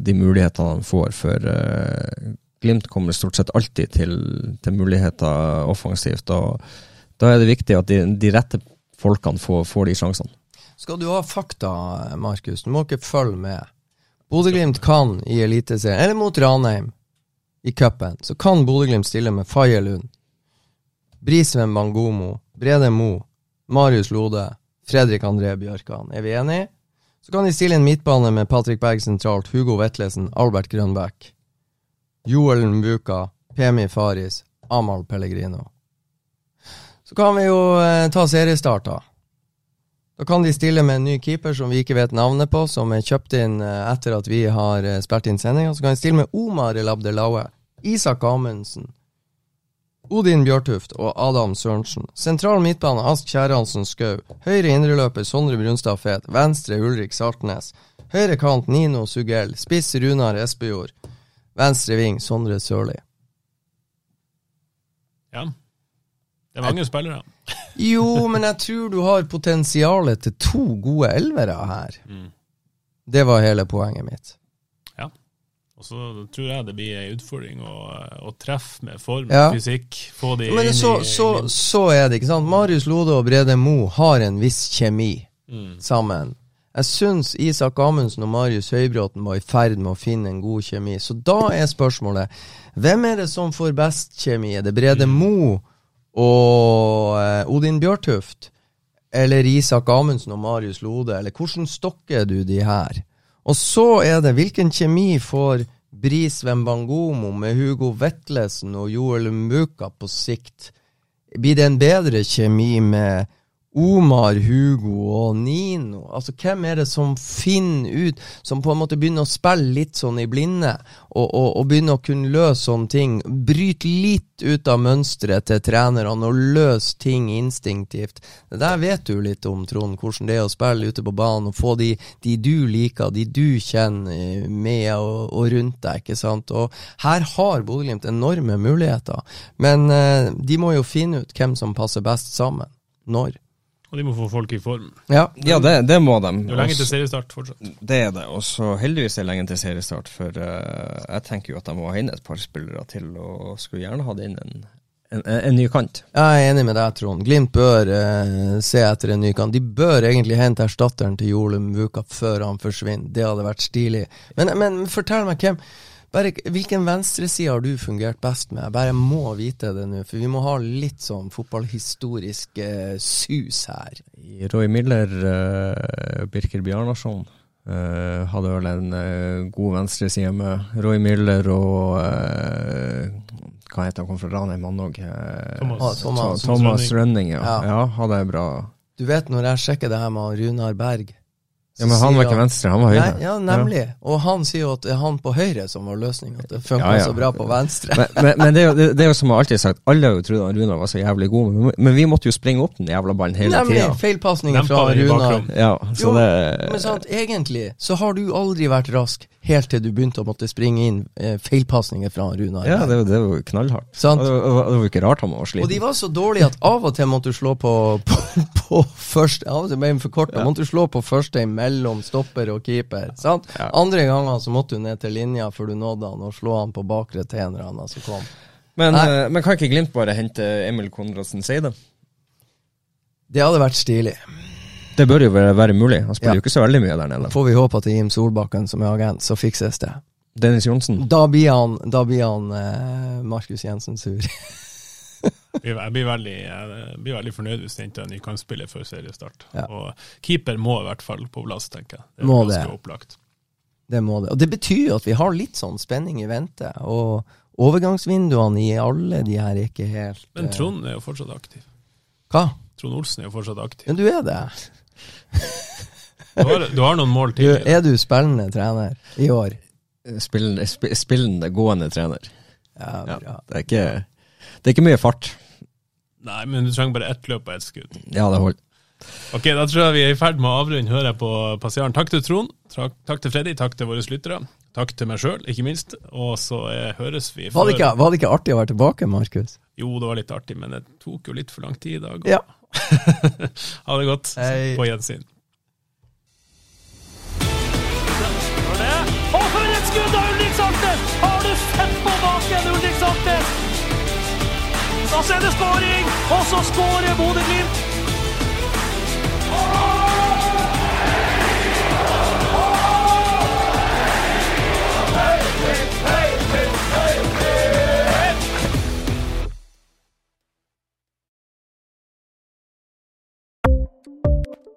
de mulighetene de får, for eh, Glimt kommer stort sett alltid til, til muligheter offensivt. og Da er det viktig at de, de rette folkene får, får de sjansene. Skal du ha fakta, Markus, du må ikke følge med. Bodø-Glimt kan i Eliteserien, eller mot Ranheim i cupen, så kan Bodø-Glimt stille med Faye Lund, Brisveen Bangomo, Brede Mo, Marius Lode, Fredrik André Bjørkan. Er vi enige? Så kan de stille en midtbane med Patrick Berg sentralt, Hugo Vetlesen, Albert Grønbæk, Joel Mbuka, Pemi Faris, Amal Pellegrino. Så kan vi jo eh, ta seriestart, da. Da kan de stille med en ny keeper som vi ikke vet navnet på, som er kjøpt inn eh, etter at vi har eh, spilt inn sendinga. Så kan de stille med Omar El Abdelaue, Isak Amundsen, Odin Bjørtuft og Adam Sørensen. Sentral midtbane Ask Kjerransen Skau. Høyre indreløper Sondre Brunstad Fet. Venstre Ulrik Saltnes. Høyre kant Nino Sugell. Spiss Runar Espejord. Venstre ving Sondre Sørli. Ja. Det er mange spillere. Jo, men jeg tror du har potensialet til to gode elvere her. Det var hele poenget mitt. Ja. Og så tror jeg det blir en utfordring å, å treffe med form Ja. og fysikk. Få de Men så, i så, så er det, ikke sant. Marius Lode og Brede Mo har en viss kjemi Mm. sammen. Jeg syns Isak Amundsen og Marius Høybråten var i ferd med å finne en god kjemi. Så da er spørsmålet hvem er det som får best kjemi? Er det Brede Mm. Mo og eh, Odin Bjørtuft? Eller Isak Amundsen og Marius Lode? Eller hvordan stokker du de her? Og så er det hvilken kjemi får Bris Wembangomo med Hugo Vetlesen og Joel Mbuka på sikt? Blir det en bedre kjemi med Omar, Hugo og Nino? Altså, hvem er det som finner ut, som på en måte begynner å spille litt sånn i blinde, og, og, og begynner å kunne løse sånne ting? Bryte litt ut av mønsteret til trenerne og løse ting instinktivt. Det der vet du litt om, Trond, hvordan det er å spille ute på banen og få de, de du liker, de du kjenner med og, og rundt deg, ikke sant. Og her har Bodø-Glimt enorme muligheter, men eh, de må jo finne ut hvem som passer best sammen. Når. Og de må få folk i form. Ja. Ja, det, det må de. Det er lenge til seriestart fortsatt. Det er det. Og så heldigvis er det lenge til seriestart, for uh, jeg tenker jo at de må ha inn et par spillere til, og skulle gjerne hatt inn en, en, en ny kant. Jeg er enig med deg, Trond. Glimt bør eh, se etter en ny kant. De bør egentlig hente erstatteren til Jolum Vuka før han forsvinner. Det hadde vært stilig. Men, men fortell meg, hvem bare, Hvilken venstreside har du fungert best med? Jeg bare må vite det nå, for vi må ha litt sånn fotballhistorisk eh, sus her. Roy Miller, eh, Birker Bjarnason eh, hadde vel en eh, god venstreside med Roy Miller og eh, Hva heter han, kom fra Ranheim, han òg? Thomas. Ah, Thomas. Thomas Rønning, ja. Ja. ja. Hadde jeg bra Du vet når jeg sjekker det her med Runar Berg Ja, Men han var ikke venstre, han var høyre. Nei, ja, nemlig. Og han sier jo at det er han på høyre som var løsninga. At det funka Ja, ja. så bra på venstre. Men, men, men det, er jo, det, det er jo som jeg alltid har sagt, alle har jo trodd at Runar var så jævlig god, men, men vi måtte jo springe opp den jævla ballen hele Nemlig. tida. Feilpasninger fra Runar. Ja, så Jo, det Men sant, egentlig så har du aldri vært rask helt til du begynte å måtte springe inn eh, feilpasninger fra Runar. Ja, det, det var jo knallhardt. Sant. Og det, var- det var ikke rart han var Og de var så dårlige at av og til måtte du slå på, *laughs* på, på første Av og til ble for for ja. Måtte du slå på første mellom stopper og keeper. Sant? Ja. Andre ganger så måtte du ned til linja før du nådde han, og slå han på bakre til en eller annen som kom. Men, eh, men kan ikke Glimt bare hente Emil Konradsen Seide? Det hadde vært stilig. Det bør jo være, mulig. Han spiller Ja. jo ikke så veldig mye der nede. Får vi håpe at det er Jim Solbakken som er agent, så fikses det. Dennis Johnsen. Da blir han, da blir han eh, Markus Jensen sur. *laughs* Jeg blir veldig, jeg blir veldig fornøyd hvis de henter en ny kampspiller før seriestart. Ja. Og keeper må i hvert fall på plass, tenker jeg. Det er Må ganske det. opplagt. Det må det. Og det betyr jo at vi har litt sånn spenning i vente. Og overgangsvinduene i alle de her er ikke helt Men eh, Trond er jo fortsatt aktiv. Hva? Trond Olsen er jo fortsatt aktiv. Men du er det. *laughs* Du har, du har noen mål Du, til. er du spillende trener i år? Spillende, spillende gående trener. Ja, Ja, det, er ikke, det er ikke mye fart. Nei, men du trenger bare ett løp og ett skudd. Ja, det holder. Ok, da tror jeg vi er i ferd med å avrunde, hører jeg på passiaren. Takk til Trond, takk til Freddy, takk til våre lyttere. Takk til meg sjøl, ikke minst. Og så eh, høres vi Var det, ikke, var det ikke artig å være tilbake, Markus? Jo, det var litt artig, men det tok jo litt for lang tid i dag. Ja. *laughs* ha det godt. Hei. På gjensyn. Og for et skudd av Ulrik Saltnes! Har du sett på baken, Ulrik Saltnes? Og så er det skåring! Og så skårer Bodø-Glimt!